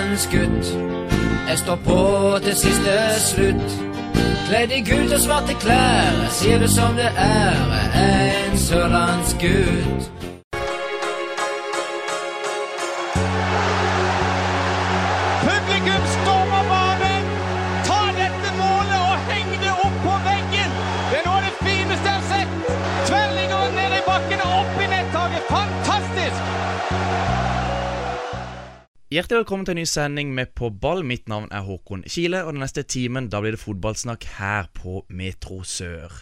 sørlandsgutt. Jeg står på til siste slutt. Kledd i gult og svarte klær, sier det som det er, en sørlandsgutt. Hjertelig velkommen til en ny sending med På ball. Mitt navn er Håkon Kile, og den neste timen da blir det fotballsnakk her på Metro Sør.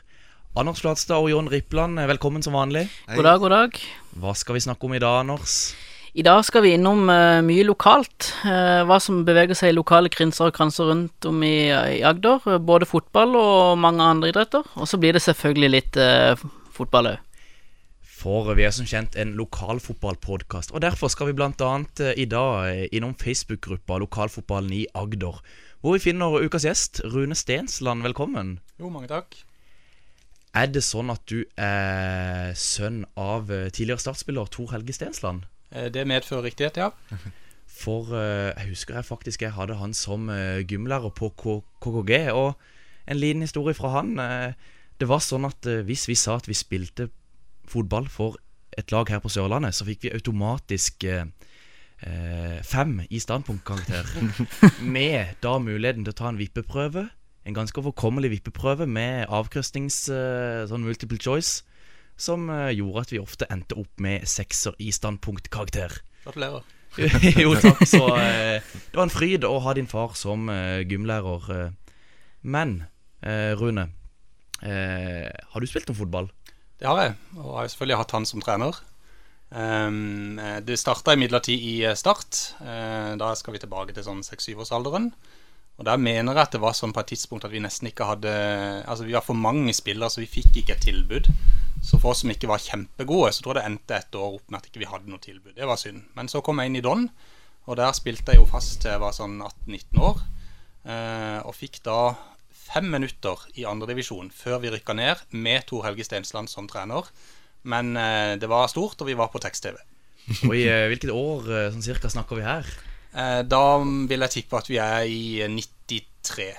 Anders Flatstad og Jon Rippland, velkommen som vanlig. God dag, god dag. Hva skal vi snakke om i dag, Anders? I dag skal vi innom uh, mye lokalt. Uh, hva som beveger seg i lokale krinser og kranser rundt om i, i Agder. eh, både fotball og mange andre idretter. Og så blir det selvfølgelig litt uh, fotball òg. For vi er som kjent en lokalfotballpodkast, og derfor skal vi bl.a. Uh, i dag eh, innom Facebook-gruppa Lokalfotballen i Agder, hvor vi finner ukas gjest, Rune Stensland. Velkommen. Jo, mange takk. Er det sånn at du er sønn av eh, tidligere startspiller Tor Helge Stensland? Eh, Det medfører riktighet, ja. For eh, jeg husker jeg faktisk jeg hadde han som eh, gymlærer på KKG, og en liten historie fra han. eh, det var sånn at eh, hvis vi sa at vi spilte fotball for et lag her på Sørlandet, så fikk vi automatisk eh, eh, fem i standpunktkarakter. med da muligheten til å ta en vippeprøve. En ganske overkommelig vippeprøve med avkrysnings eh, sånn multiple choice. Som eh, gjorde at vi ofte endte opp med sekser i standpunktkarakter. Gratulerer. jo, takk. Så eh, det var en fryd å ha din far som eh, gymlærer. Men eh, Rune, eh, har du spilt noe fotball? Det har jeg, og har selvfølgelig hatt han som trener. Ehm, eh, det starta imidlertid i eh, Start. Eh, da skal vi tilbake til sånn 6-7-årsalderen. Og der mener jeg at det var sånn på et tidspunkt at vi nesten ikke hadde Altså vi var for mange spillere, så vi fikk ikke et tilbud. Så for oss som ikke var kjempegode, så tror jeg det endte et år opp med at ikke vi hadde noe tilbud. Det var synd. Men så kom jeg inn i Don, og der spilte jeg jo fast til jeg var sånn 18-19 år. Og fikk da fem minutter i andredivisjon før vi rykka ned, med Tor Helge Stensland som trener. Men eh, det var stort, og vi var på tekst-TV. Og i eh, hvilket år eh, sånn cirka snakker vi her? Eh, da vil jeg tippe at vi er i eh, 93.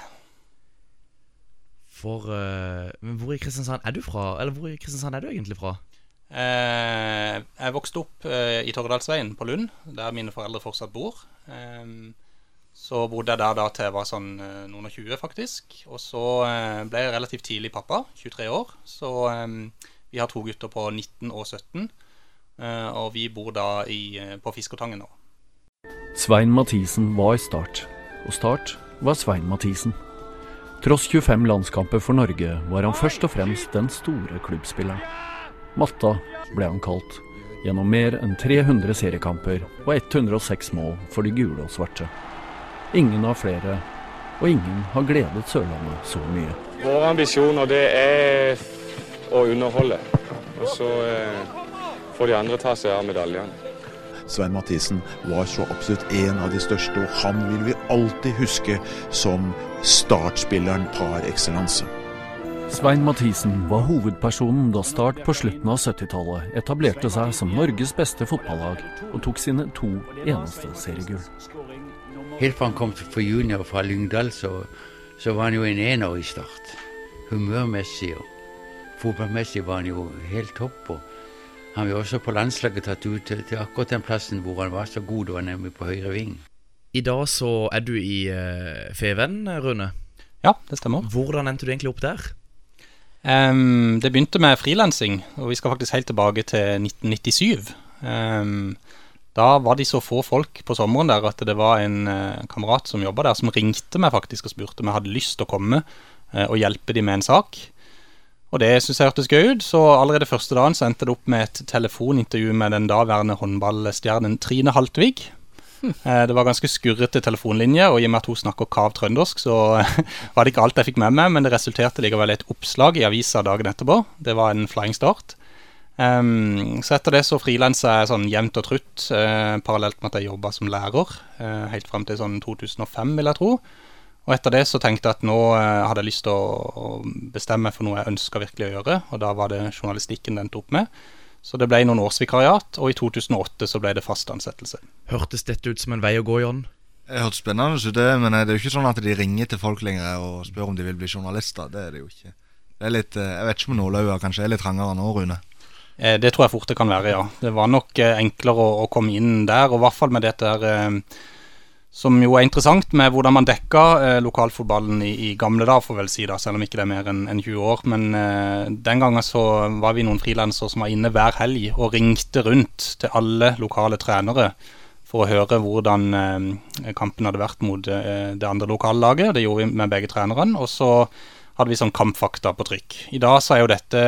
For Men hvor i Kristiansand er du fra? Eller hvor i Kristiansand er du egentlig fra? Eh, jeg vokste opp i Torredalsveien på Lund, der mine foreldre fortsatt bor. Eh, så bodde jeg der da til jeg var sånn eh, noen og tjue, faktisk. Og så eh, ble jeg relativt tidlig pappa, 23 år. Så eh, vi har to gutter på 19 og 17. eh, og vi bor da i, på Fiskertangen nå. Svein Mathisen var i Start, og Start var Svein Mathisen. Tross 25 landskamper for Norge var han først og fremst den store klubbspilleren. Matta ble han kalt, gjennom mer enn 300 seriekamper og 106 mål for de gule og svarte. Ingen har flere, og ingen har gledet Sørlandet så mye. Våre ambisjoner det er å underholde. Og så eh, får de andre ta seg av medaljene. Svein Mathisen var så absolutt en av de største, og han vil vi alltid huske som startspilleren par excellence. Svein Mathisen var hovedpersonen da Start på slutten av 70-tallet etablerte seg som Norges beste fotballag og tok sine to eneste seriegull. Helt fra han kom for junior fra Lyngdal, så, så var han jo en ener i start. Humørmessig og fotballmessig var han jo helt topp. og Han ble også på landslaget tatt ut til, til akkurat den plassen hvor han var så god, det var nemlig på høyre ving. I dag så er du i uh, Feven, Rune. Ja, det stemmer. Hvordan endte du egentlig opp der? Um, det begynte med frilansing, og vi skal faktisk helt tilbake til 1997. Em, da var de så få folk på sommeren der at det var en eh, kamerat som jobba der, som ringte meg faktisk og spurte om jeg hadde lyst til å komme eh, og hjelpe de med en sak. Og det syntes jeg hørtes gøy ut, så allerede første dagen så endte det opp med et telefonintervju med den daværende håndballstjernen Trine Haltvig. Eh, Det var ganske skurrete telefonlinje, og i og med at hun snakker kav trøndersk, så var det ikke alt jeg fikk med meg, men det resulterte likevel i et oppslag i avisa dagen etterpå. Det var en flying start. Em, så etter det så frilansa jeg sånn jevnt og trutt, uh, parallelt med at jeg jobba som lærer, uh, helt fram til sånn 2005, vil jeg tro. Og etter det så tenkte jeg at nå uh, hadde jeg lyst til å, å bestemme for noe jeg ønska virkelig å gjøre, og da var det journalistikken det endte opp med. Så det ble noen årsvikariat, og i 2008 så ble det fast ansettelse. Hørtes dette ut som en vei å gå, John? Det hørtes spennende ut, det, men det er jo ikke sånn at de ringer til folk lenger og spør om de vil bli journalister. Det er det jo ikke. Det er litt, Jeg vet ikke om nåløyet kanskje er litt trangere nå, Rune? Det tror jeg fort det kan være, ja. Det var nok enklere å, å komme inn der, og i hvert fall med dette her som jo er interessant med hvordan man dekka eh, lokalfotballen i, i, gamle dager, får vel si da, selv om ikke det er mer enn en 20 år. Men eh, den gangen så var vi noen frilansere som var inne hver helg og ringte rundt til alle lokale trenere for å høre hvordan eh, kampen hadde vært mot eh, det andre lokallaget. Det gjorde vi med begge trenerne. Og så hadde vi sånn kampfakta på trykk. I dag så er jo dette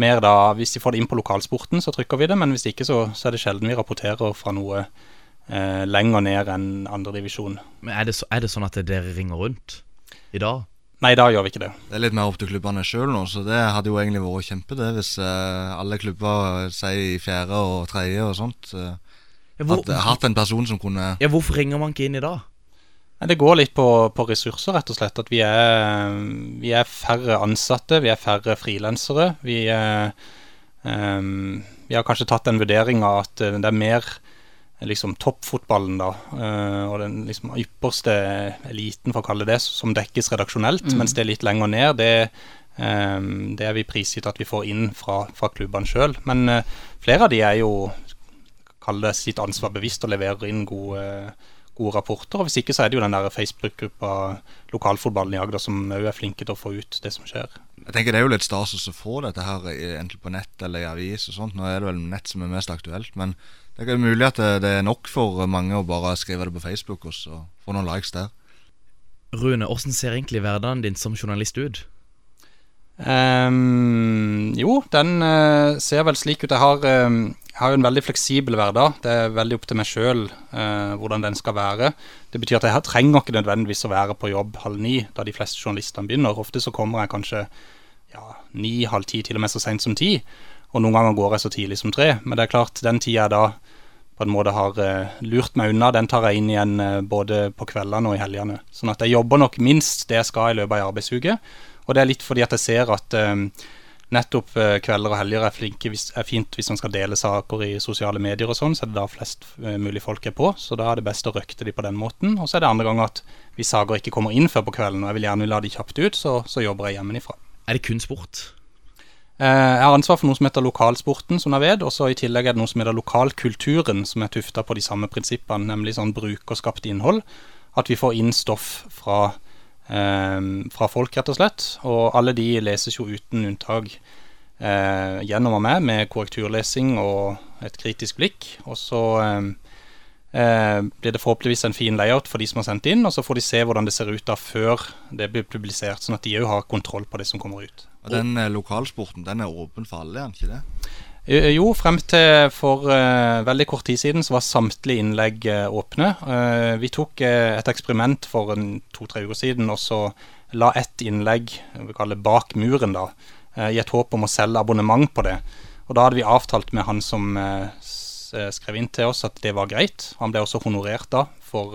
mer da Hvis de får det inn på lokalsporten, så trykker vi det. Men hvis ikke, så, så er det sjelden vi rapporterer fra noe eh, lenger ned enn andredivisjon. Men er det, så, er det sånn at dere ringer rundt i dag? Nei, da gjør vi ikke det. Det er litt mer opp til klubbene sjøl nå, så det hadde jo egentlig vært kjempe det hvis eh, alle klubber sier i fjerde og tredje og sånt. Eh, ja, hvor, hadde hatt en person som kunne Ja, Hvorfor ringer man ikke inn i dag? Det går litt på, på, ressurser, rett og slett. At vi er, vi er færre ansatte, vi er færre frilansere. Vi, um, vi har kanskje tatt den vurderinga at det er mer liksom toppfotballen, da, uh, og den liksom ypperste eliten, for å kalle det som dekkes redaksjonelt, mm. mens det er litt lenger ned, det, um, det er vi prisgitt at vi får inn fra, fra klubbene sjøl. Men uh, flere av de er jo kalle det sitt ansvar bevisst og leverer inn gode, gode rapporter. og Hvis ikke så er det jo den der Facebook-gruppa Lokalfotballen i Agder som òg er flinke til å få ut det som skjer. Jeg tenker Det er jo litt stas å få dette her enten på nett eller i avis og sånt. Nå er det vel nett som er mest aktuelt. men det er mulig at det, er nok for mange å bare skrive det på Facebook og få noen likes der. Rune, hvordan ser egentlig hverdagen din som journalist ut? Um, jo, den uh, ser vel slik ut. Jeg har, um, har, en veldig fleksibel hverdag. Det er veldig opp til meg sjøl uh, eh, hvordan den skal være. Det betyr at jeg trenger ikke nødvendigvis å være på jobb halv ni, da de fleste journalistene begynner. Ofte så kommer jeg kanskje ja, ni, halv ti, til og med så seint som ti. Og noen ganger går jeg så tidlig som tre. Men det er klart, den tida jeg da på en måte har uh, lurt meg unna, den tar jeg inn igjen både på kveldene og i helgene. Sånn at jeg jobber nok minst det jeg skal i løpet av ei arbeidsuke. Og det er litt fordi at jeg ser at uh, nettopp kvelder og helger er, flinke, hvis, er, fint hvis man skal dele saker i sosiale medier og sånn, så er det da flest mulig folk er på. Så da er det best å røkte de på den måten. Og så er det andre ganger at hvis saker ikke kommer inn før på kvelden, og jeg vil gjerne la de kjapt ut, så, så jobber jeg hjemmefra. Er det kun sport? Eh, jeg har ansvar for noe som heter lokalsporten, som dere vet. Og så i tillegg er det noe som heter lokalkulturen, som er tufta på de samme prinsippene, nemlig sånn brukerskapt innhold. At vi får inn stoff fra, eh, fra folk, rett og slett. Og alle de leses jo uten unntak eh, gjennom og med, med korrekturlesing og et kritisk blikk. Og så eh, eh, blir det forhåpentligvis en fin layout for de som har sendt inn, og så får de se hvordan det ser ut da før det blir publisert, sånn at de òg har kontroll på det som kommer ut. Og Den eh, lokalsporten den er åpen for alle, er den ikke det? Jo, frem til for uh, veldig kort tid siden så var samtlige innlegg uh, åpne. Uh, vi tok et eksperiment for to-tre uker siden og så la ett innlegg vi kaller bak muren da, i et håp om å selge abonnement på det. Og Da hadde vi avtalt med han som skrev inn til oss at det var greit. Han ble også honorert da for,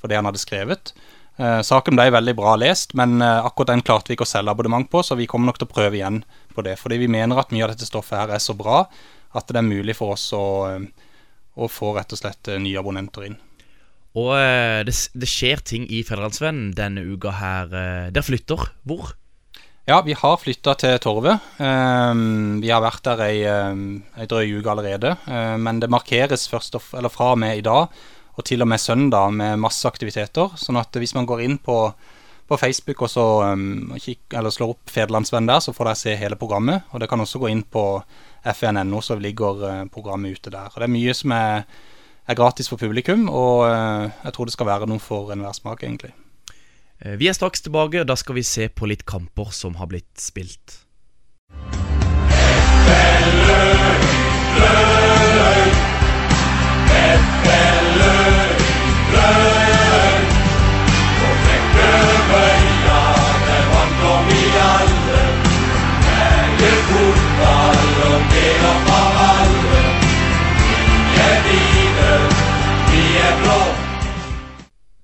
for det han hadde skrevet. Eh, saken ble veldig bra lest, men eh, akkurat den klarte vi ikke å selge abonnement på, så vi kommer nok til å prøve igjen på det. Fordi vi mener at mye av dette stoffet her er så bra at det er mulig for oss å, eh, å få rett og slett nye abonnenter inn. Og det, det skjer ting i Fedrelandsvennen denne uka her. Dere flytter. Hvor? Ja, vi har flytta til Torve. vi har vært der ei, ei drøy uke allerede. men det markeres først og, eller fra og med i dag og til og med søndag med masse aktiviteter. Sånn at hvis man går inn på, på Facebook og så um, kik, eller slår opp Federlandsvenn der, så får dere se hele programmet. Og dere kan også gå inn på fn.no, så ligger uh, programmet ute der. Og Det er mye som er, er gratis for publikum, og uh, jeg tror det skal være noe for enhver smak, egentlig. Eh, vi er straks tilbake, og da skal vi se på litt kamper som har blitt spilt.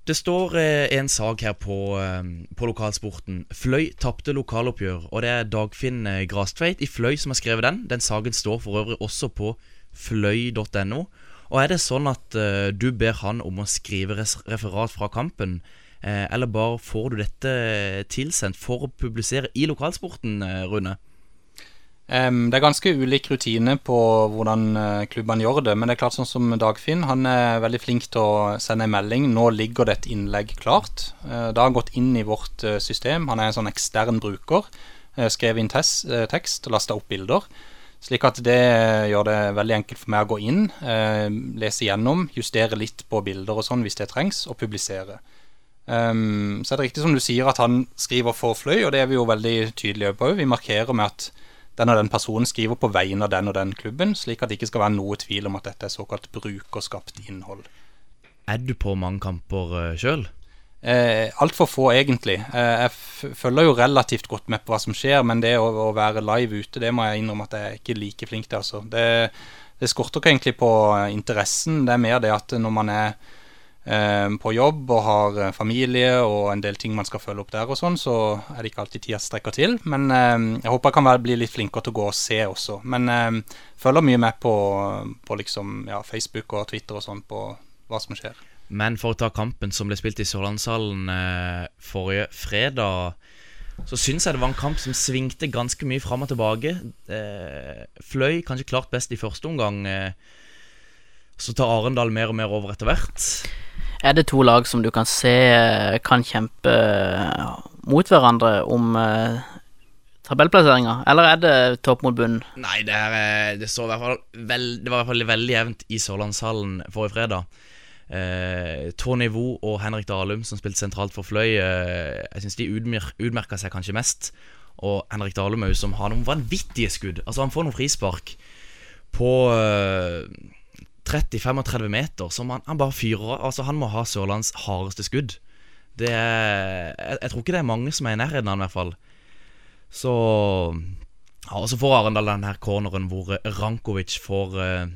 Det står eh, en sak her på, eh, på lokalsporten. Fløy tapte lokaloppgjør. Og det er Dagfinn eh, Grastveit i Fløy som har skrevet den. Den saken står for øvrig også på fløy.no. Og er det sånn at uh, du ber han om å skrive referat fra kampen, eh, eller bare får du dette tilsendt for å publisere i lokalsporten, Rune? Em, det er ganske ulik rutine på hvordan eh, klubbene gjør det. Men det er klart sånn som Dagfinn han er veldig flink til å sende en melding. Nå ligger det et innlegg klart. Uh, det har gått inn i vårt eh, system. Han er en sånn ekstern bruker. Uh, skrev inn tes, uh, tekst lasta opp bilder. Slik at det gjør det veldig enkelt for meg å gå inn, eh, lese gjennom, justere litt på bilder og sånn hvis det trengs, og publisere. Um, så er det riktig som du sier at han skriver for Fløy, og det er vi jo veldig tydelige på. Vi markerer med at den og den personen skriver på vegne av den og den klubben, slik at det ikke skal være noe tvil om at dette er såkalt brukerskapt innhold. Er du på mange kamper sjøl? Eh, Altfor få, egentlig. Eh, jeg følger jo relativt godt med på hva som skjer, men det å, å være live ute, det må jeg innrømme at jeg er ikke like flink til. Altså. Det, det skorter ikke egentlig på eh, interessen. Det er mer det at når man er eh, på jobb og har eh, familie og en del ting man skal følge opp der og sånn, så er det ikke alltid tida strekker til. Men eh, jeg håper jeg kan være, bli litt flinkere til å gå og se også. Men eh, følger mye med på, på liksom, ja, Facebook og Twitter og sånn på hva som skjer. Men for å ta kampen som ble spilt i Sørlandshallen eh, forrige fredag, så syns jeg det var en kamp som svingte ganske mye fram og tilbake. Eh, fløy kanskje klart best i første omgang. Så tar Arendal mer og mer over etter hvert. Er det to lag som du kan se eh, kan kjempe eh, mot hverandre om eh, tabellplasseringa, eller er det topp mot bunn? Nei, det, her, er- det, så i hvert fall vel, det var i hvert fall veldig jevnt i Sørlandshallen forrige fredag. Eh, Tony Vo og Henrik Dalum, som spilte sentralt for Fløy, eh, jeg syns de utmer utmerka seg kanskje mest. Og Henrik Dalum òg, som har noen vanvittige skudd. Altså Han får noen frispark på eh, 30-35 meter som han, han bare fyrer. Altså Han må ha Sørlands hardeste skudd. Det er, jeg, jeg tror ikke det er mange som er i nærheten av han, i hvert fall. Så ja, Og så får Arendal den her corneren hvor eh, Rankovic får eh,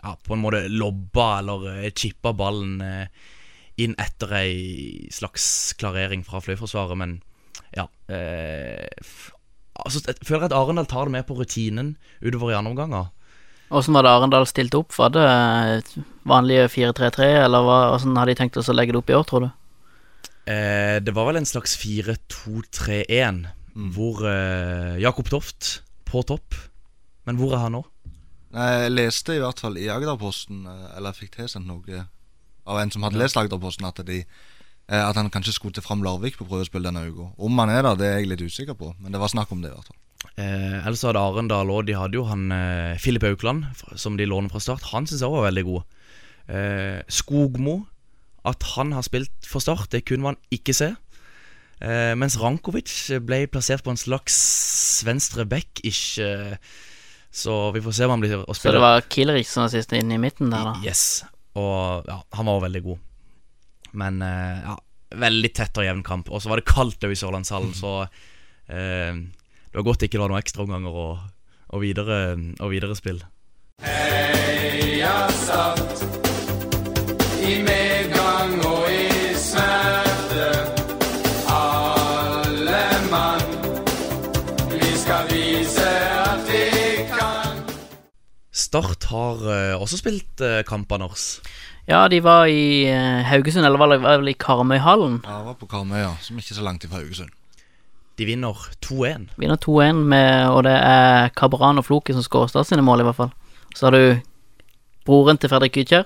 ja, på en måte lobba eller eh, chippa ballen inn etter ei slags klarering fra Fløyforsvaret, men ja eh, altså, Jeg føler at Arendal tar det med på rutinen utover i andre omganger. Åssen var det Arendal stilt opp? Var det eh, vanlige 4-3-3, eller åssen har de tenkt å legge det opp i år, tror du? Eh, det var vel en slags 4-2-3-1, hvor eh, Jakob Toft på topp. Men hvor er han nå? Nei, Jeg leste i hvert fall i Agderposten, eller eller fikk tilsendt noe av en som hadde lest Agderposten, at, de, eh, at han kanskje skulle til Fram Larvik på prøvespill denne uka. Om han er der, det er jeg litt usikker på, men det var snakk om det i hvert fall. Eh, ellers hadde Arendal og de hadde jo han eh, Filip Aukland, som de låner fra start. Han syns jeg også var veldig god. Eh, Skogmo, at han har spilt for start, det kunne man ikke se. Eh, mens Rankovic ble plassert på en slags venstre back-ish. Eh, så vi får se om han blir å Så det var Kilrich som var sist inn i midten der, da. Yes. Og ja, han var også veldig god. Men eh, ja, veldig tett og jevn kamp. Og så var det kaldt òg i Sørlandshallen, så eh, det var godt ikke det var noen ekstraomganger og, og, videre, og videre spill. Heia Start. I medgang og i smerte. Alle mann. Vi skal vise at vi kan. Start har eh, også spilt uh, kamp, Anders. Ja, de var i eh, Haugesund, eller var det vel i Karmøyhallen? Ja, de var på Karmøy, ja, som ikke er så langt fra Haugesund. De vinner 2-1. Vinner 2-1, og det er Cabran og Floki som skårer Start sine mål, i hvert fall. Så har du broren til Fredrik Gytkjær.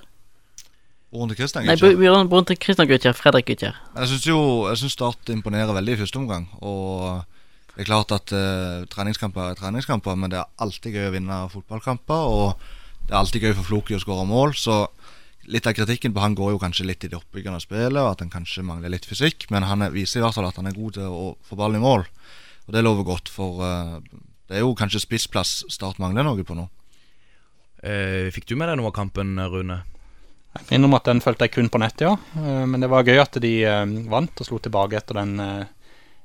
Broren til Kristian Nei, Gytkjær. broren, broren til Christian Gytkjær. Fredrik Gytkjær. Jeg syns jo jeg synes Start imponerer veldig i første omgang. Og det er klart at uh, treningskamper er treningskamper, men det er alltid gøy å vinne fotballkamper. Og det er alltid gøy for Floki å skåre mål. Så litt av kritikken på han går jo kanskje litt i det oppbyggende spillet, og at han kanskje mangler litt fysikk. Men han er, viser i hvert fall at han er god til å få ballen i mål. Og det lover godt, for uh, det er jo kanskje spissplass Start mangler noe på nå. Eh, fikk du med deg noe av kampen, Rune? Jeg minner om at den fulgte jeg kun på nettet, ja. Eh, Men det var gøy at de eh, vant og slo tilbake etter den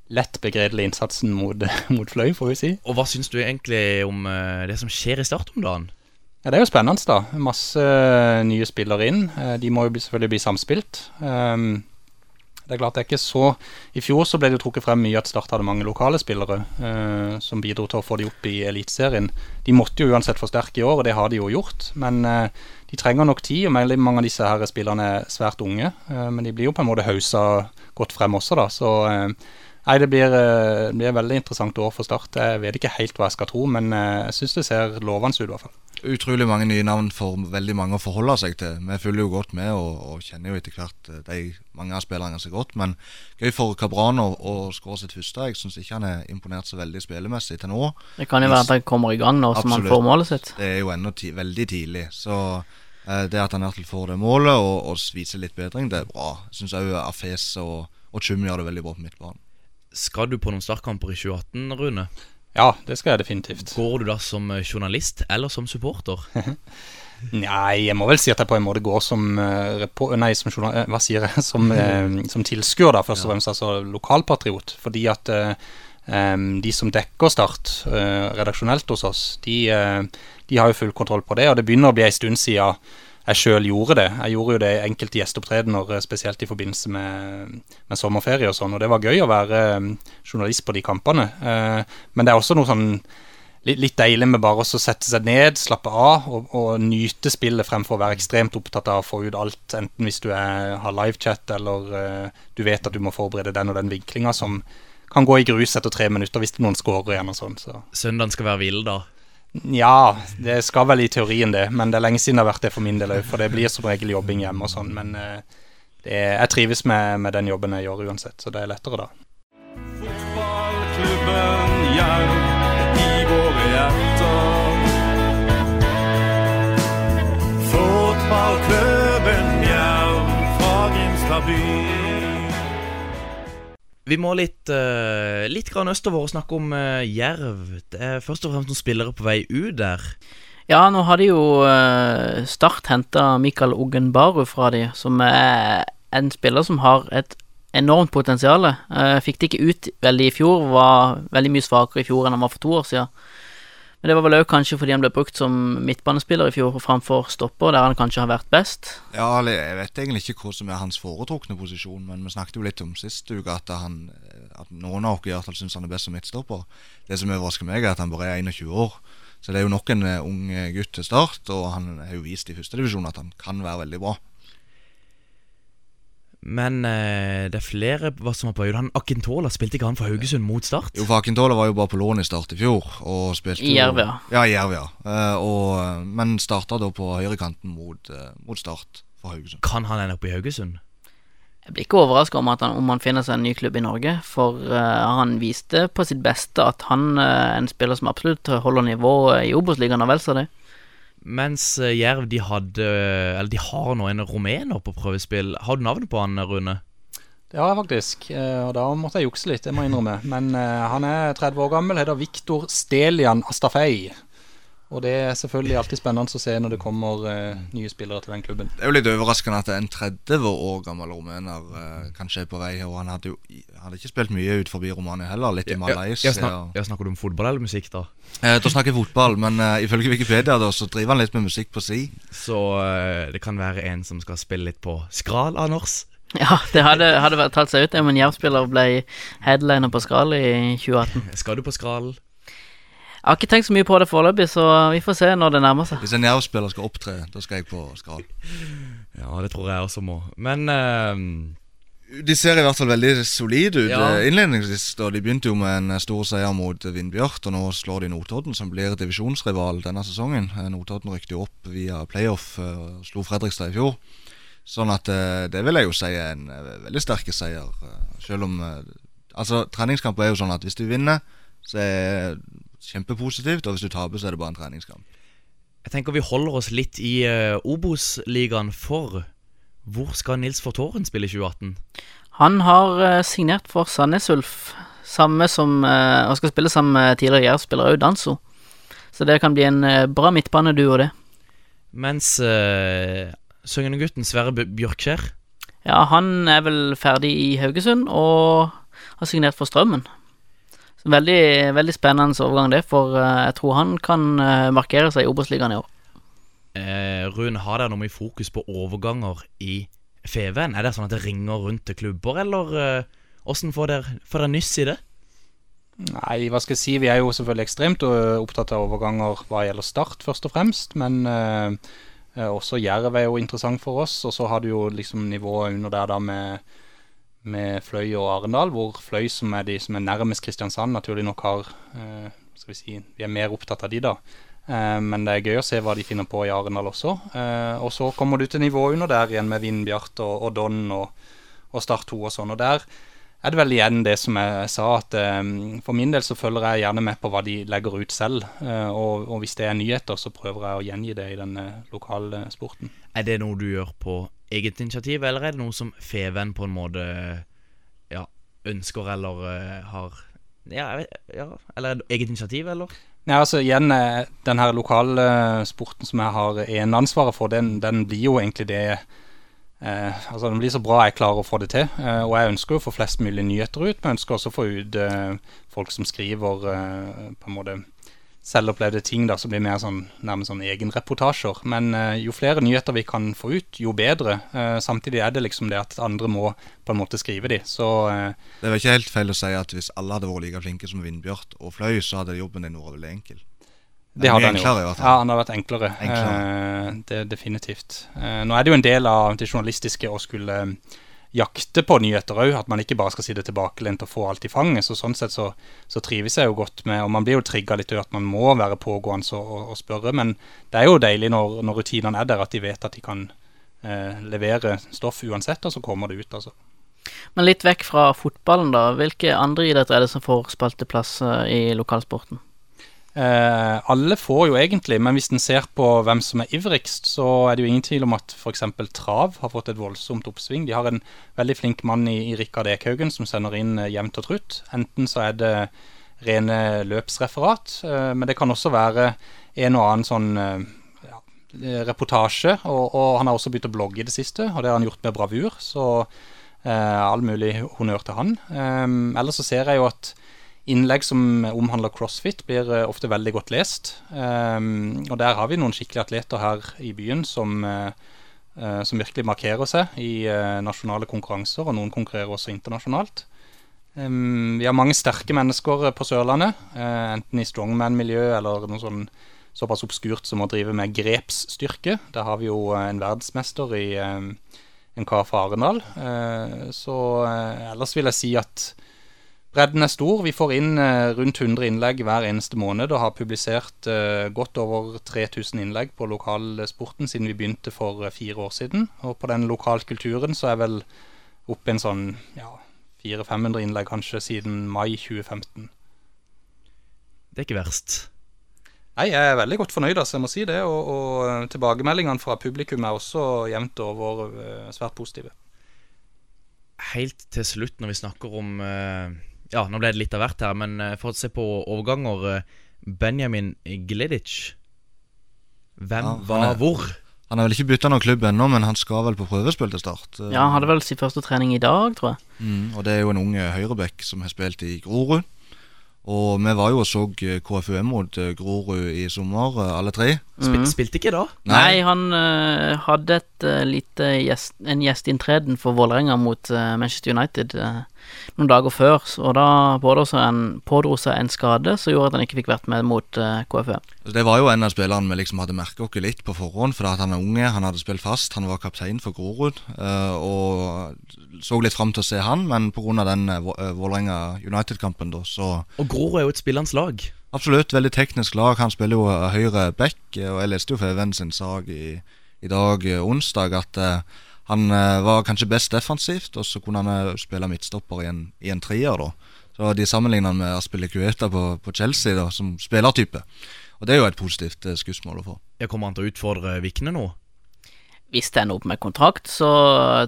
lett begredelige innsatsen mot, mot Fløy, får vi si. Og hva syns du egentlig om det som skjer i Start om dagen? Ja, Det er jo spennende, da. Masse eh, nye spillere inn. Eh, De må jo selvfølgelig bli samspilt. Um, Det er klart det er ikke så I fjor så ble det jo trukket frem mye at Start hadde mange lokale spillere eh, som bidro til å få de opp i Eliteserien. De måtte jo uansett forsterke i år, og det har de jo gjort. Men de trenger nok tid, og veldig mange av disse her spillerne er svært unge. Men de blir jo på en måte hausa godt frem også, da. Så nei, det blir, det blir et veldig interessant år for Start. Jeg vet ikke helt hva jeg skal tro, men jeg syns det ser lovende ut, i hvert fall. Utrolig mange nye navn for veldig mange å forholde seg til. Vi følger jo godt med og, og kjenner jo etter hvert eh, de mange av spillerne ganske godt. Men gøy for Cabrano å skåre sitt første. Jeg syns ikke han er imponert så veldig spillemessig til nå. Det kan jo være at han kommer i gang nå som han får målet sitt. Det er jo ennå ti veldig tidlig. Så eh, det at han iallfall får det målet og, og viser litt bedring, det er bra. Jeg syns òg Afes og, og Chum gjør det veldig bra på midtbanen. Skal du på noen startkamper i 2018, Rune? Ja, det skal jeg definitivt. Går du da som eh, journalist eller som supporter? Nei, jeg må vel si at jeg på en måte går som uh, Nei, som journal, hva sier jeg? Som, uh, som tilskuer, da, først og fremst. Altså lokalpatriot. Fordi at um, de som dekker Start redaksjonelt hos oss, de, de, har jo full kontroll på det. Og det begynner å bli ei stund siden jeg sjøl gjorde det. Jeg gjorde jo det i enkelte gjesteopptredener, spesielt i forbindelse med, med, sommerferie og sånn. Og det var gøy å være journalist på de kampene. men det er også noe sånn litt, deilig med bare å sette seg ned, slappe av og, og, nyte spillet fremfor å være ekstremt opptatt av å få ut alt, enten hvis du er, har livechat eller du vet at du må forberede den og den vinklinga som kan gå i grus etter tre minutter hvis noen scorer igjen og sånn. Så. Søndagen skal være vill, da? Ja, det skal vel i teorien det, men det er lenge siden det har vært det for min del òg, for det blir som regel jobbing hjemme og sånn. Men er, jeg trives med, med, den jobben jeg gjør uansett, så det er lettere da. Fotballklubben Jerv hjerter. Fotballklubben Jerv fra Grimstad by. Vi må litt, uh, litt grann østover og snakke om uh, Jerv. Det er først og fremst noen spillere på vei ut der. Ja, nå har de jo uh, Start henta Mikael Ogenbaru fra de, som er en spiller som har et enormt potensial. Fikk det ikke ut veldig i fjor, var veldig mye svakere i fjor enn han var for to år siden. Men det var vel òg kanskje fordi han ble brukt som midtbanespiller i fjor framfor stopper, der han kanskje har vært best? Ja, jeg vet egentlig ikke hva som er hans foretrukne posisjon, men vi snakket jo litt om sist uke at, han, at noen av oss i hvert fall syns han er best som midtstopper. Det som overrasker meg, er at han bare er 21 år. Så det er jo nok en eh, ung gutt til start, og han har jo vist i førstedivisjon at han kan være veldig bra. Men eh, det er flere hva som var på Han Akintola spilte ikke han for Haugesund mot Start? Jo, for Akintola var jo bare på lån i Start i fjor. Og spilte I Jerv, ja. I Jerv, ja. Eh, og, men starta da på høyrekanten mot, eh, mot Start for Haugesund. Kan han ende opp i Haugesund? Jeg blir ikke overraska om, om, han finner seg en ny klubb i Norge, for uh, han viste på sitt beste at han er uh, en spiller som absolutt holder nivået i Obos-ligaen og vel så det. Mens eh, Jerv de hadde Eller de har nå en rumener på prøvespill. Har du navnet på han, Rune? Det har jeg faktisk, eh, og da måtte jeg jukse litt, det må jeg innrømme. Men han er 30 år gammel, heter Viktor Stelian Astafei. Og det er selvfølgelig alltid spennende å se når det kommer uh, nye spillere til den klubben. Det er jo litt overraskende at en 30 år gammel rumener uh, kanskje er på vei. Og han hadde jo hadde ikke spilt mye ut forbi Romania heller, litt i Malaysia. Ja, snak, jeg snakker du om fotball eller musikk, da? Eh, da snakker jeg fotball, men uh, ifølge Wikipedia da, så driver han litt med musikk på si. Så uh, det kan være en som skal spille litt på skral, Anders? Ja, det hadde, hadde tatt seg ut om en Jerv-spiller ble headliner på skral i 2018. Skal du på skral? Jeg har ikke tenkt så mye på det foreløpig, så vi får se når det nærmer seg. Hvis en Jerv-spiller skal opptre, da skal jeg på skral. Ja, det tror jeg også må. Men uh, De ser i hvert fall veldig solide ut ja. Eh, innledningsvis. da De begynte jo med en stor seier mot Vindbjart, og nå slår de Notodden, som blir divisjonsrival denne sesongen. Eh, Notodden rykte jo opp via playoff og slo Fredrikstad i fjor. Sånn at det vil jeg jo si er en veldig sterk seier. Selv om Altså, treningskamper er jo sånn at hvis du vinner, så er kjempepositivt. Og hvis du taper, så er det bare en treningskamp. Jeg tenker vi holder oss litt i uh, Obos-ligaen for hvor skal Nils Fortåren spille i 2018? Han har uh, signert for Sandnes Ulf, samme som uh, og skal spille sammen med tidligere Jerv-spiller Aud Danso. Så det kan bli en uh, bra midtbaneduo, det. Mens uh, Søgnegutten Sverre Bjørkskjær Ja, han er vel ferdig i Haugesund og har signert for Strømmen. Veldig, veldig spennende overgang, det, for uh, jeg tror han kan uh, markere seg i Obos-ligaen i år. Eh, Rune, har dere noe mye fokus på overganger i Feven? Er det sånn at det ringer rundt til klubber, eller eh, får dere får dere nyss i det? Nei, hva skal jeg si. Vi er jo selvfølgelig ekstremt øh, opptatt av overganger hva gjelder Start, først og fremst. Men øh, også Jerv er jo interessant for oss. Og så har du jo liksom nivået under der da med, med Fløy og Arendal, hvor Fløy, som er de som er nærmest Kristiansand, naturlig nok har eh, skal Vi si, vi er mer opptatt av de, da. Eh, men det er gøy å se hva de finner på i Arendal også. Eh, og så kommer du til nivået under der igjen med Vindbjart og, og Don og, og Start 2 og sånn. Og der er det vel igjen det som jeg sa, at um, for min del så følger jeg gjerne med på hva de legger ut selv. Uh, og, og, hvis det er nyheter, så prøver jeg å gjengi det i den lokale sporten. Er det noe du gjør på eget initiativ, eller er det noe som Feven på en måte ja, ønsker eller uh, har ja, ja, Eller eget initiativ, eller? Nei, altså igjen, den her lokale sporten som jeg har eneansvaret for, den, den blir jo egentlig det Eh, altså Den blir så bra jeg klarer å få det til. Eh, og jeg ønsker jo å få flest mulig nyheter ut, men jeg ønsker også å få ut eh, folk som skriver eh, på en måte selvopplevde ting da, som blir mer sånn, nærmest sånn egenreportasjer. Men uh, jo flere nyheter vi kan få ut, jo bedre. Uh, samtidig er det liksom det at andre må på en måte skrive de. Så Det er ikke helt feil å si at hvis alle hadde vært like flinke som Vindbjørn og Fløy, så hadde jobben din vært veldig enkel. Det hadde han jo. Ja, han har vært enklere. enklere. Det, definitivt. Nå er det jo en del av det journalistiske å skulle jakte på nyheter òg. At man ikke bare skal sitte tilbakelent og få alt i fanget. Så sånn sett så, så trives jeg jo godt med Og man blir jo trigga litt av at man må være pågående og, og, spørre. Men det er jo deilig når, når rutinene er der, at de vet at de kan eh, levere stoff uansett, og så kommer det ut, altså. Men litt vekk fra fotballen, da. Hvilke andre idretter er det som får spalteplass i lokalsporten? Eh, alle får jo egentlig, men hvis en ser på hvem som er ivrigst, så er det jo ingen tvil om at f.eks. trav har fått et voldsomt oppsving. De har en veldig flink mann i, i Rikard Ekhaugen som sender inn eh, jevnt og trutt. Enten så er det rene løpsreferat, eh, men det kan også være en og annen sånn eh, ja, reportasje. Og, og, han har også begynt å blogge i det siste, og det har han gjort med bravur. Så eh, all mulig honnør til han. Eh, ellers så ser jeg jo at Innlegg som omhandler crossfit, blir eh, ofte veldig godt lest. Um, og der har vi noen skikkelige atleter her i byen som, uh, som virkelig markerer seg i uh, nasjonale konkurranser, og noen konkurrerer også internasjonalt. Um, vi har mange sterke mennesker på Sørlandet, uh, enten i strongman-miljø eller noe sånn såpass obskurt som å drive med grepsstyrke. Der har vi jo en verdensmester i en kar fra Arendal. så ellers vil jeg si at Bredden er stor. Vi får inn eh, rundt 100 innlegg hver eneste måned og har publisert eh, godt over 3000 innlegg på lokalsporten siden vi begynte for eh, fire år siden. Og på den lokalkulturen så er vel oppe en sånn ja, 400-500 innlegg kanskje siden mai 2015. Det er ikke verst. Nei, jeg er veldig godt fornøyd, altså, jeg må si det. Og, og tilbakemeldingene fra publikum er også jevnt over svært positive. Helt til slutt, når vi snakker om uh ja, nå ble det litt av hvert her, men uh, for å se på overganger uh, Benjamin Glidic Hvem ja, var hvor? Han har vel ikke bytta noen klubb ennå, men han skal vel på prøvespill til start. Ja, Han hadde vel sin første trening i dag, tror jeg. Mm, og det er jo en ung høyrebekk som har spilt i Grorud. Og vi var jo og så KFUM mot Grorud i sommer, alle tre. Spil, mm. Spilte ikke da? Nei, Nei han uh, hadde et, uh, lite gjest, en gjesteinntreden for Vålerenga mot uh, Manchester United noen dager før, og da pådro seg en skade som gjorde at han ikke fikk vært med mot uh, KFØ. Det var jo en av spillerne vi liksom hadde merket oss litt på forhånd, for at han er unge, han hadde spilt fast, han var kaptein for Grorud. Uh, og så litt fram til å se han, men pga. den uh, Vålerenga United-kampen, da, så Og Grorud er jo et spillende lag? Absolutt, veldig teknisk lag. Han spiller jo høyre back, og jeg leste jo Feven sin sak i, i dag, onsdag, at han uh, var kanskje best defensivt, og så kunne han uh, spille midtstopper i en, i en trier. da Så De sammenligner med Aspilicueta på, på, Chelsea da som spillertype. Og Det er jo et positivt uh, skussmål å få. Jeg Kommer han til å utfordre Vikne nå? Hvis det ender opp med kontrakt, så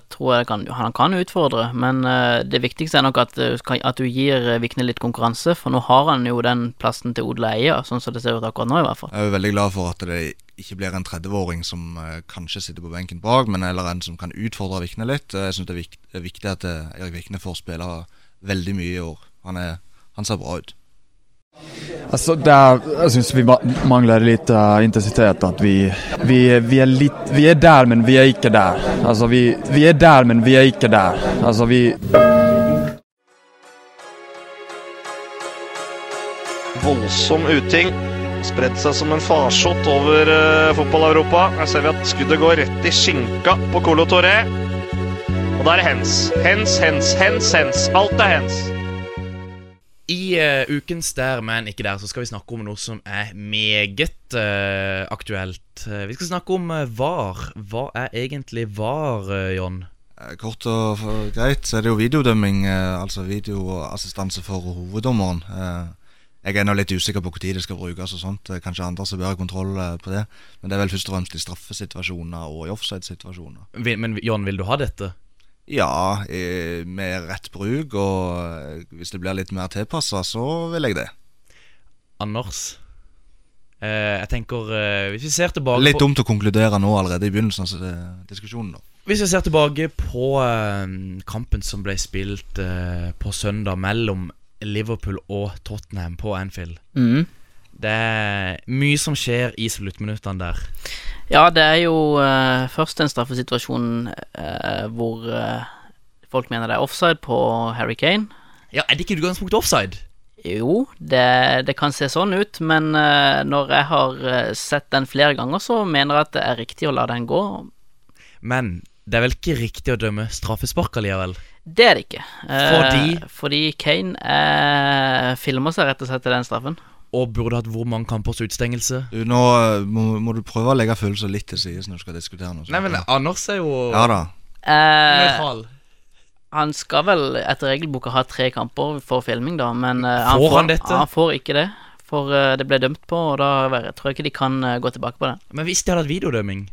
tror jeg kan, han kan utfordre. Men det viktigste er nok at, at du gir Vikne litt konkurranse, for nå har han jo den plassen til Odle Eie, sånn som det ser ut akkurat nå, i hvert fall. Jeg er jo veldig glad for at det ikke blir en 30-åring som kanskje sitter på benken bak, men eller en som kan utfordre Vikne litt. Jeg syns det er, viktig at Erik Vikne får spille veldig mye i år. Han, er, han ser bra ut. Altså, det er, jeg syns vi mangler litt uh, intensitet. At vi, vi, vi, er litt, vi er der, men vi er ikke der. Altså, vi, vi er der, men vi er ikke der. Altså, vi Voldsom uting. Spredt seg som en farsott over uh, fotball-Europa. Her ser vi at skuddet går rett i skinka på Colo Torre. Og da er det hens. Hens, hens, hens, hens. Alt er hens. I uh, ukens Der, men ikke der, så skal vi snakke om noe som er meget uh, aktuelt. Uh, vi skal snakke om VAR. Hva er egentlig VAR, John? Kort og greit så er det jo videodømming, altså videoassistanse for hoveddommeren. Jeg er nå litt usikker på når det skal brukes og sånt. Kanskje andre som bør ha kontroll på det. Men det er vel først og fremst i straffesituasjoner og i offside-situasjoner. Men John, vil du ha dette? Ja, eh, med rett bruk, og eh, hvis det blir litt mer tilpassa, så vil jeg det. Anders? Eh, jeg tenker eh, Hvis vi ser tilbake Litt dumt å konkludere nå allerede i begynnelsen av diskusjonen. da. Hvis vi ser tilbake på eh, kampen som ble spilt eh, på søndag mellom Liverpool og Tottenham på Anfield mm. Det er mye som skjer i sluttminuttene der. Ja, det er jo uh, først en straffesituasjon uh, hvor uh, folk mener det er offside på Harry Kane. Ja, Er det ikke utgangspunktet offside? Jo, det, det kan se sånn ut, men når jeg har sett den flere ganger, så mener jeg at det er riktig å la den gå. Men det er vel ikke riktig å dømme straffespark allikevel? Det er det ikke. Fordi? Fordi Kane filmer seg rett og slett til den straffen. Og burde hatt hvor mange kampers utstengelse? Du, nå eh, må, må du prøve å legge følelser litt til side når du skal diskutere noe sånt. Nei, men Anders er jo Ja da. Eh, nøytral. han skal vel etter regelboka ha tre kamper for filming, da, men eh, han, Får får, han dette? han får ikke det. For eh, det ble dømt på, og da tror jeg ikke de kan eh, gå tilbake på det. Men hvis de hadde hatt videodømming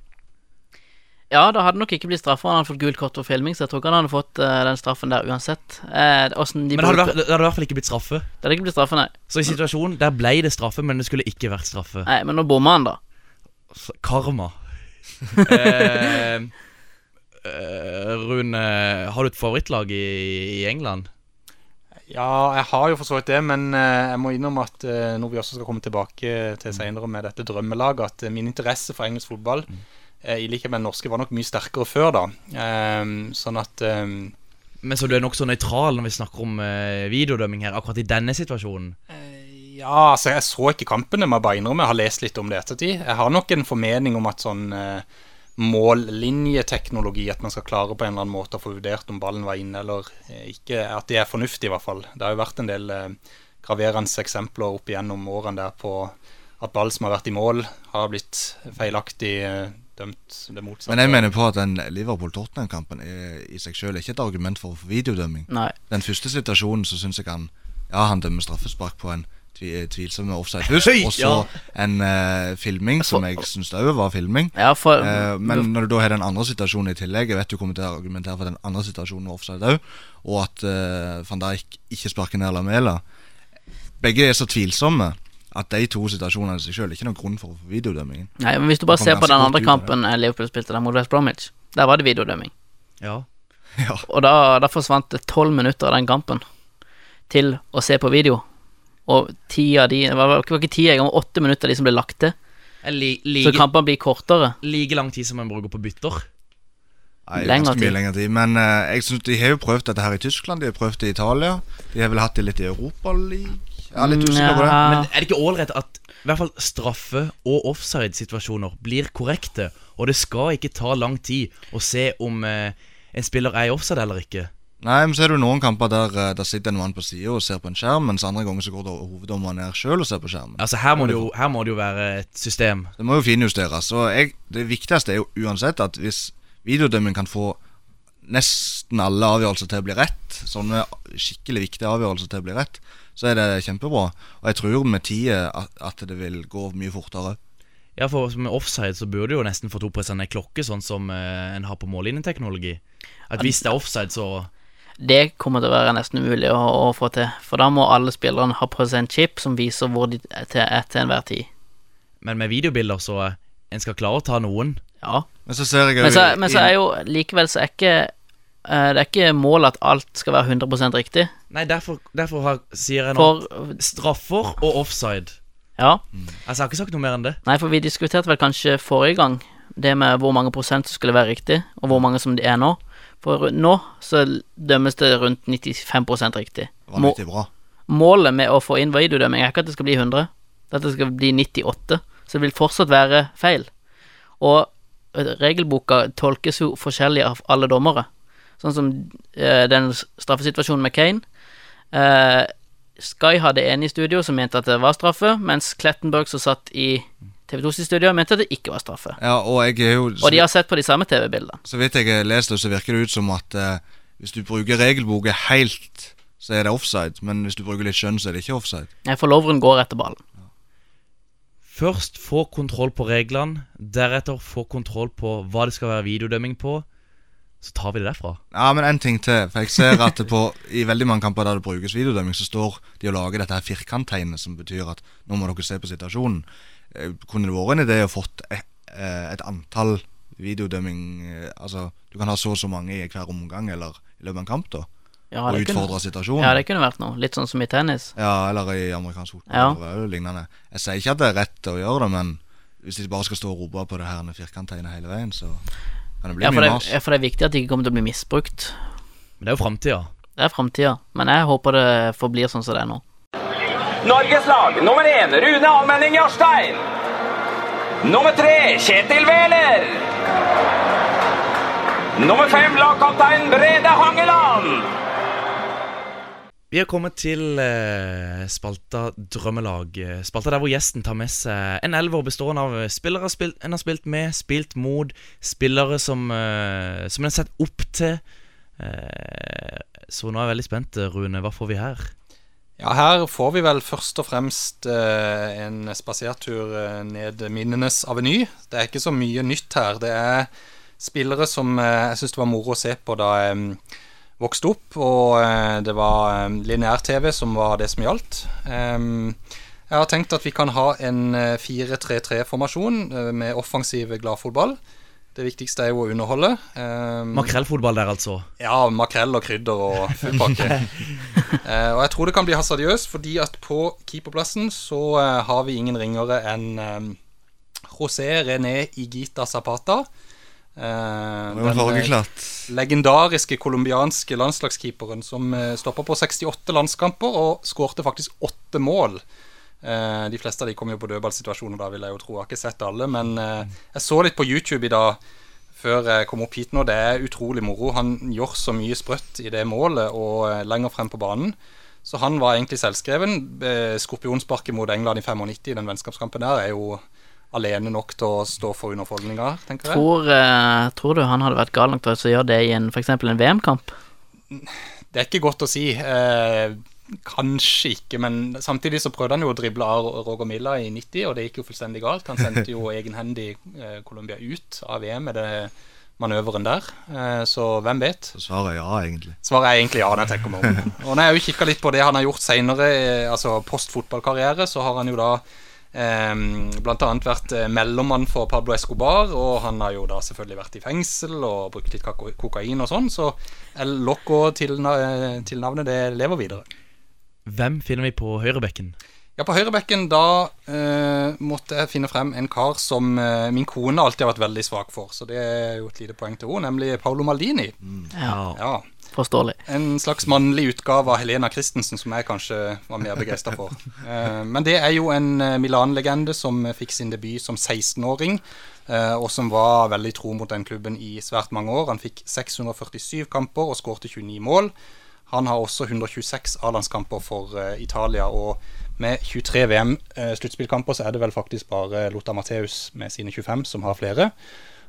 Ja, da hadde nok ikke blitt straffa. Han hadde fått gult kort for filming, så jeg tror ikke han hadde fått uh, den straffen der uansett. Uh, de Men det hadde, vært, det hadde i hvert fall ikke blitt straffe. Det hadde ikke blitt straffe, nei. Så i situasjonen der ble det straffe, men det skulle ikke vært straffe. Nei, Men nå bomma han, da. Så- Karma. eh, eh, Rune, har du et favorittlag i, i England? Ja, jeg har jo for så vidt det, men jeg må innrømme at når vi også skal komme tilbake til senere med dette drømmelaget, at min interesse for engelsk fotball, eh, i likhet med den norske, var nok mye sterkere før da. Ehm, sånn at ehm, Men så du er nokså nøytral når vi snakker om eh, videodømming her, akkurat i denne situasjonen? Ja, altså jeg så ikke kampene, må jeg bare innrømme. Jeg har lest litt om det ettertid. Jeg har nok en formening om at sånn eh, mållinjeteknologi, at man skal klare på en eller annen måte å få vurdert om ballen var inne eller eh, ikke, at det er fornuftig i hvert fall. Det har jo vært en del eh, graverende eksempler opp igjennom årene der på at ball som har vært i mål, har blitt feilaktig eh, dømt det motsatte. Men jeg mener på at den Liverpool-Tottenham-kampen er i seg selv ikke et argument for videodømming. Nei. Den første situasjonen så syns jeg han Ja, han dømmer straffespark på en tvi, tvilsom offside hus og så ja. en uh, filming som jeg syns òg var filming. Ja, for- uh, men når du da har den andre situasjonen i tillegg Jeg vet du kommer til å argumentere for den andre situasjonen var offside òg, og at uh, van Dijk ikke sparker ned Lamela. Begge er så tvilsomme at de to situasjonene i seg selv er ikke noen grunn for videodømmingen. Nei, men Hvis du bare ser på den andre kampen eh, Liverpool spilte der mot West Bromwich, der var det videodømming. Ja. Og da, da forsvant det tolv minutter av den kampen til å se på video. Og ti av de Det var, det var ikke ti engang, åtte minutter av de som ble lagt til. Li, Så kampene blir kortere. like lang tid som en bruker på bytter. Nei, Lengre ganske mye lenger tid. Men uh, jeg synes de har jo prøvd dette her i Tyskland, de har prøvd det i Italia. De har vel hatt det litt i Europaligaen. Jeg er litt usikker på det. Men er det ikke ålreit at i hvert fall straffe- og offside-situasjoner blir korrekte, og det skal ikke ta lang tid å se om eh, en spiller er i offside eller ikke? Nei, men så er det jo noen kamper der, eh, der sitter en mann på sida og ser på en skjerm, mens andre ganger så går det hoveddommeren ned sjøl og ser på skjermen. Altså Her må det jo, her må det jo være et system. Det må jo finjusteres. Og jeg, det viktigste er jo uansett at hvis videodømming kan få nesten alle avgjørelser til å bli rett, sånne skikkelig viktige avgjørelser til å bli rett, så er det kjempebra. Og jeg tror med tida at, at det vil gå mye fortere. Ja, for med offside så burde du jo nesten få to på en klokke, sånn som eh, en har på mållinjeteknologi. At hvis det er offside, så Det kommer til å være nesten umulig å, å få til. For da må alle spillerne ha på seg en chip som viser hvor de er til, er til enhver tid. Men med videobilder så eh, En skal klare å ta noen. Ja. Men så ser jeg Men så, men så er jo likevel så er ikke det er ikke målet at alt skal være 100% riktig. Nei, derfor, derfor har, sier jeg nå For straffer og offside. Ja. Altså, jeg har ikke sagt noe mer enn det. Nei, for vi diskuterte vel kanskje forrige gang det med hvor mange prosent som skulle være riktig, og hvor mange som det er nå. For nå så dømmes det rundt 95% riktig. Bra. Målet med å få inn videodømming er ikke at det skal bli 100, det er at det skal bli 98. Så det vil fortsatt være feil. Og eh, regelboka tolkes jo forskjellig av alle dommere. Sånn som uh, den straffesituasjonen med Kane. Uh, Sky hadde en i studio som mente at det var straffe, mens Klettenberg, som satt i TV2 sitt studio, mente at det ikke var straffe. Ja, og jeg er jo Og de har sett på de samme TV-bildene. Så vidt jeg har lest det, så virker det ut som at uh, hvis du bruker regelboka helt, så er det offside. Men hvis du bruker litt skjønn, så er det ikke offside. Nei, for Lovren går etter ballen. Først få kontroll på reglene, deretter få kontroll på hva det skal være videodømming på. Så tar vi det derfra. Ja, men en ting til. For jeg ser at på, i veldig mange kamper der det brukes videodømming, så står de og lager dette her firkanttegnet, som betyr at nå må dere se på situasjonen. Eh, Kunne det vært en idé å fått et, eh, et antall videodømming eh, Altså, du kan ha så og så mange i hver omgang eller i løpet av en kamp, da? Ja, og utfordre kunne- situasjonen? Ja, det kunne vært noe. Litt sånn som i tennis. Ja, eller i amerikansk fotball. Ja. eller lignende. Jeg sier ikke at det er rett å gjøre det, men hvis de bare skal stå og rope på det her firkanttegnet hele veien, så kan det bli Ja for, mye det, ja, for det er viktig at det ikke kommer til å bli misbrukt. Men det er jo framtida. Det er framtida. Men jeg håper det forblir sånn som det er nå. Norges lag nummer én Rune Almenning Jarstein. Nummer tre Kjetil Wæler. Nummer fem lagkaptein Brede Hangeland. Vi har kommet til eh, spalta Drømmelag. Eh, Spalta der hvor gjesten tar med seg en elver bestående av spillere spilt, en har spilt med, spilt mot, spillere som, eh, som en har sett opp til. Eh, så nå er jeg veldig spent, Rune. Hva får vi her? Ja, her får vi vel først og fremst eh, en spasertur eh, ned minnenes aveny. Det er ikke så mye nytt her. Det er spillere som jeg syns det var moro å se på da vokste opp, og eh, det var eh, lineær-TV som var det som gjaldt. Jeg har tenkt at vi kan ha en eh, 4-3-3-formasjon eh, med offensiv gladfotball. Det viktigste er jo å underholde. Um, Makrellfotball der, altså. ja, makrell og krydder og full pakke. uh, og jeg tror det kan bli hasardiøst, fordi at på keeperplassen så uh, har vi ingen ringere enn um, José René Igita Zapata. Eh, den, eh, legendariske colombianske landslagskeeperen som eh, stoppa på 68 landskamper og skårte faktisk åtte mål. De fleste av de kom jo på dødballsituasjoner, da vil jeg jo tro. Jeg har ikke sett alle, men jeg så litt på YouTube i dag før jeg kom opp hit nå. Det er utrolig moro. Han gjør så mye sprøtt i det målet og lenger frem på banen. Så han var egentlig selvskreven. Skorpionsparket mot England i 95, den vennskapskampen der, er jo alene nok til å stå for underholdninga, tenker jeg. Tror, uh, tror du han hadde vært gal nok til å gjøre det i en, for eksempel en VM-kamp? Det er ikke godt å si. Uh, kanskje ikke, men samtidig så prøvde han jo å drible av Roger Milla i 90, og det gikk jo fullstendig galt. Han sendte jo egenhendig eh, Colombia ut av VM med det manøveren der. Eh, så hvem vet? Så svaret er ja, egentlig. Svaret er egentlig ja, når jeg tenker meg om. Og når jeg har jo kikka litt på det han har gjort seinere, altså post fotballkarriere, så har han jo da blant annet vært eh, mellommann for Pablo Escobar, og han har jo da selvfølgelig vært i fengsel og brukt litt kokain og sånn, så El Loco til, til navnet, det lever videre. Hvem finner vi på høyrebekken? Ja, på høyrebekken da eh, måtte jeg finne frem en kar som eh, min kone alltid har vært veldig svak for, så det er jo et lite poeng til henne, nemlig Paolo Maldini. Ja. Ja. Forståelig. En slags mannlig utgave av Helena Christensen, som jeg kanskje var mer begeistra for. Eh, men det er jo en eh, Milan-legende som eh, fikk sin debut som 16-åring, eh, og som var veldig tro mot den klubben i svært mange år. Han fikk 647 kamper og skårte 29 mål. Han har også 126 A-landskamper for Italia, og med 23 VM-sluttspillkamper så er det vel faktisk bare Lothar Matheus med sine 25 som har flere.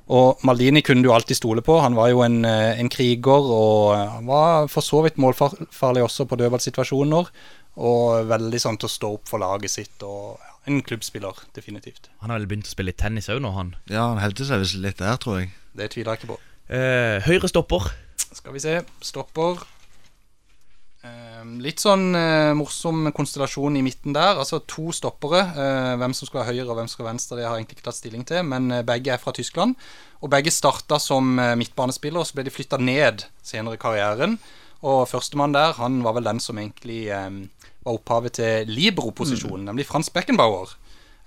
Og Maldini kunne du alltid stole på. Han var jo en, eh, en kriger og eh, han var for så vidt målfarlig også på dødballsituasjoner. Og veldig sånn til å stå opp for laget sitt. og ja, En klubbspiller, definitivt. Han har vel begynt å spille litt tennis òg nå, han. Ja, han hevder seg visst litt der, tror jeg. Det tviler jeg ikke på. Eh, høyre stopper. Skal vi se. Stopper. Eh, litt sånn eh, morsom konstellasjon i midten der. Altså to stoppere. Eh, hvem som skal være høyre og hvem som skal være venstre, det har jeg egentlig ikke tatt stilling til. Men eh, begge er fra Tyskland. Og begge starta som midtbanespillere, og så ble de flytta ned senere i karrieren. Og førstemann der, han var vel den som egentlig eh, var opphavet til Libro-posisjonen, nemlig Frans Beckenbauer.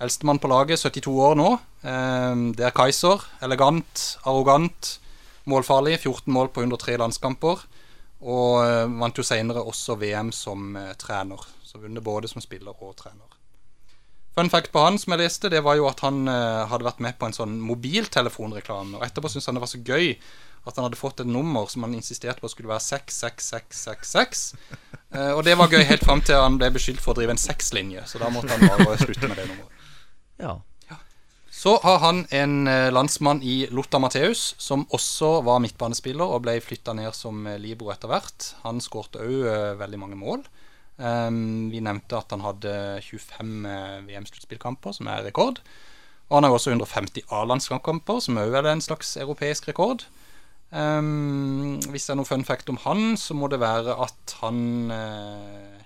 Eldstemann på laget, 72 år nå. Eh, det er Kaiser. Elegant, arrogant, målfarlig. 14 mål på 103 landskamper. Og eh, vant jo senere også VM som eh, trener. Så vunnet både som spiller og trener. Fun fact på han som jeg leste, det var jo at han eh, hadde vært med på en sånn mobiltelefonreklame. Og etterpå syntes han det var så gøy at han hadde fått et nummer som han insisterte på skulle være 66666. Eh, og det var gøy helt fram til han ble beskyldt for å drive en sexlinje. Så da måtte han bare slutte med det nummeret. Ja. Så har han en eh, landsmann i Lotta Matheus, som også var midtbanespiller og ble flytta ned som Libro libero etter hvert. Han skårte òg veldig mange mål. Um, vi nevnte at han hadde 25 eh, VM-sluttspillkamper, som er rekord. Og han har også 150 A-landskamper, som òg er en slags europeisk rekord. Um, hvis det er noe fun fact om han, så må det være at han uh,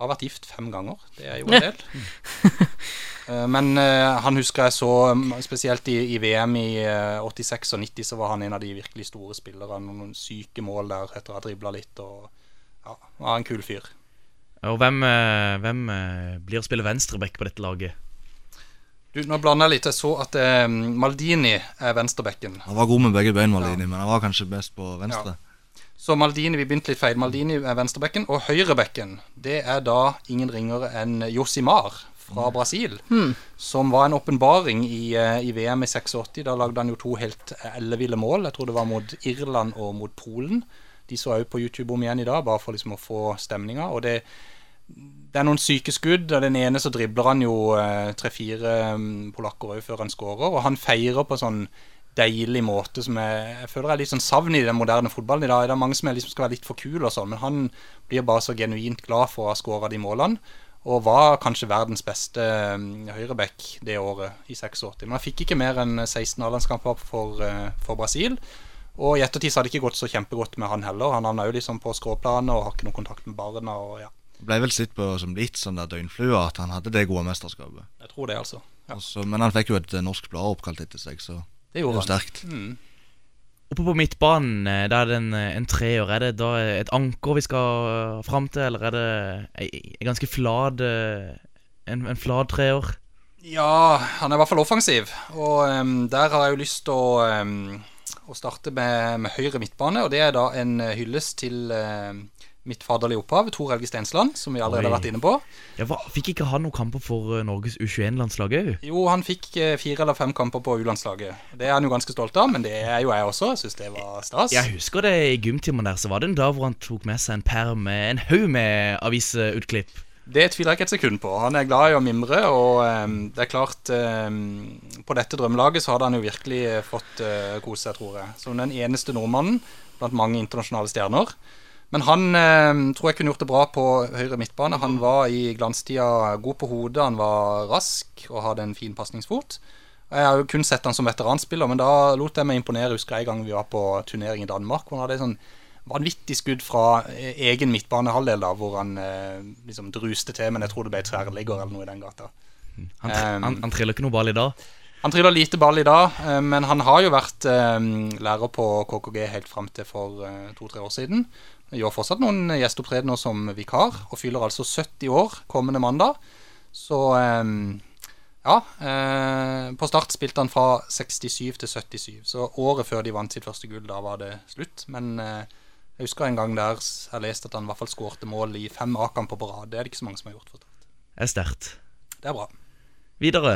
har vært gift fem ganger. Det er jo en del. Uh, men uh, han husker jeg så, um, spesielt i, i VM i 86 og 90, så var han en av de virkelig store spillerne. Noen syke mål der etter å ha dribla litt. Og ja, var en kul fyr. Og hvem, eh, hvem eh, blir å spille venstreback på dette laget? Du, nå blander jeg litt. Jeg så at eh, Maldini er venstrebekken. Han var god med begge bein, Maldini, men han var kanskje best på venstre. Ja. Så Maldini, vi begynte litt feil. Maldini er venstrebekken. Og høyrebekken, det er da ingen ringere enn Josimar fra Brasil. mm. Som var en åpenbaring i, eh, i VM i 86. Da lagde han jo to helt elleville mål. Jeg tror det var mot Irland og mot Polen. De så òg på YouTube om igjen i dag, bare for liksom å få stemninga. Og det det er noen syke skudd. og Den ene så dribler han jo eh, tre-fire um, polakker òg før han skårer. Og han feirer på sånn deilig måte som jeg, jeg føler er litt sånn savn i den moderne fotballen i dag. Det er mange som er liksom skal være litt for kule og sånn, men han blir bare så genuint glad for å ha skåra de målene. Og var kanskje verdens beste um, høyreback det året, i 86. Men han fikk ikke mer enn 16 A-landskamper for, uh, for Brasil. Og i ettertid så har det ikke gått så kjempegodt med han heller. Han havna jo liksom på skråplanet og har ikke noen kontakt med barna. og ja ble vel sett på som litt sånn der døgnflue at han hadde det gode mesterskapet. Jeg tror det, altså. Ja. Også, men han fikk jo et norsk blad oppkalt etter seg, så det, det er jo sterkt. Mm. Oppe på midtbanen, der da er det en, eh, en treer. Er det da et anker vi skal fram til, eller er det en ganske flad eh, En, en flad treer? Ja, han er i hvert fall offensiv. Og um, der har jeg jo lyst til å, um, å starte med, med, høyre midtbane. Og det er da en hyllest til uh, mitt faderlige opphav, Tor Helge Stensland, som vi allerede har vært inne på. Ja, hva, fikk ikke han noen kamper for uh, Norges U21-landslag òg? Jo, han fikk uh, fire eller fem kamper på U-landslaget. Det er han jo ganske stolt av, men det er jo jeg også. Jeg syns det var stas. Jeg husker det i gymtimen der, så var det en dag hvor han tok med seg en perm med en haug med avisutklipp. Det tviler jeg ikke et sekund på. Han er glad i å mimre, og um, det er klart um, På dette drømmelaget så hadde han jo virkelig fått uh, kose seg, tror jeg. Som den eneste nordmannen blant mange internasjonale stjerner. Men han eh, tror jeg kunne gjort det bra på høyre midtbane. Han var i glanstida god på hodet, han var rask og hadde en fin pasningsfot. Jeg har jo kun sett han som veteranspiller, men da lot jeg meg imponere. Husker jeg en gang vi var på turnering i Danmark. Hvor han hadde en sånn vanvittig skudd fra eh, egen midtbanehalvdel, da, hvor han eh, liksom druste til, men jeg tror det ble tverrligger eller noe i den gata. Han, um, han, han triller ikke noe ball i dag? Han triller lite ball i dag, men han har jo vært lærer på KKG helt fram til for to-tre år siden. Gjør fortsatt noen gjesteopptredener som vikar, og fyller altså 70 år kommende mandag. Så ehm, ja. Eh, på start spilte han fra 67 til 77, så året før de vant sitt første gull, da var det slutt. Men eh, jeg husker en gang der jeg leste at han i hvert fall skårte mål i fem A-kamper på rad. Det er det ikke så mange som har gjort. for start. Det er sterkt. Det er bra. Videre.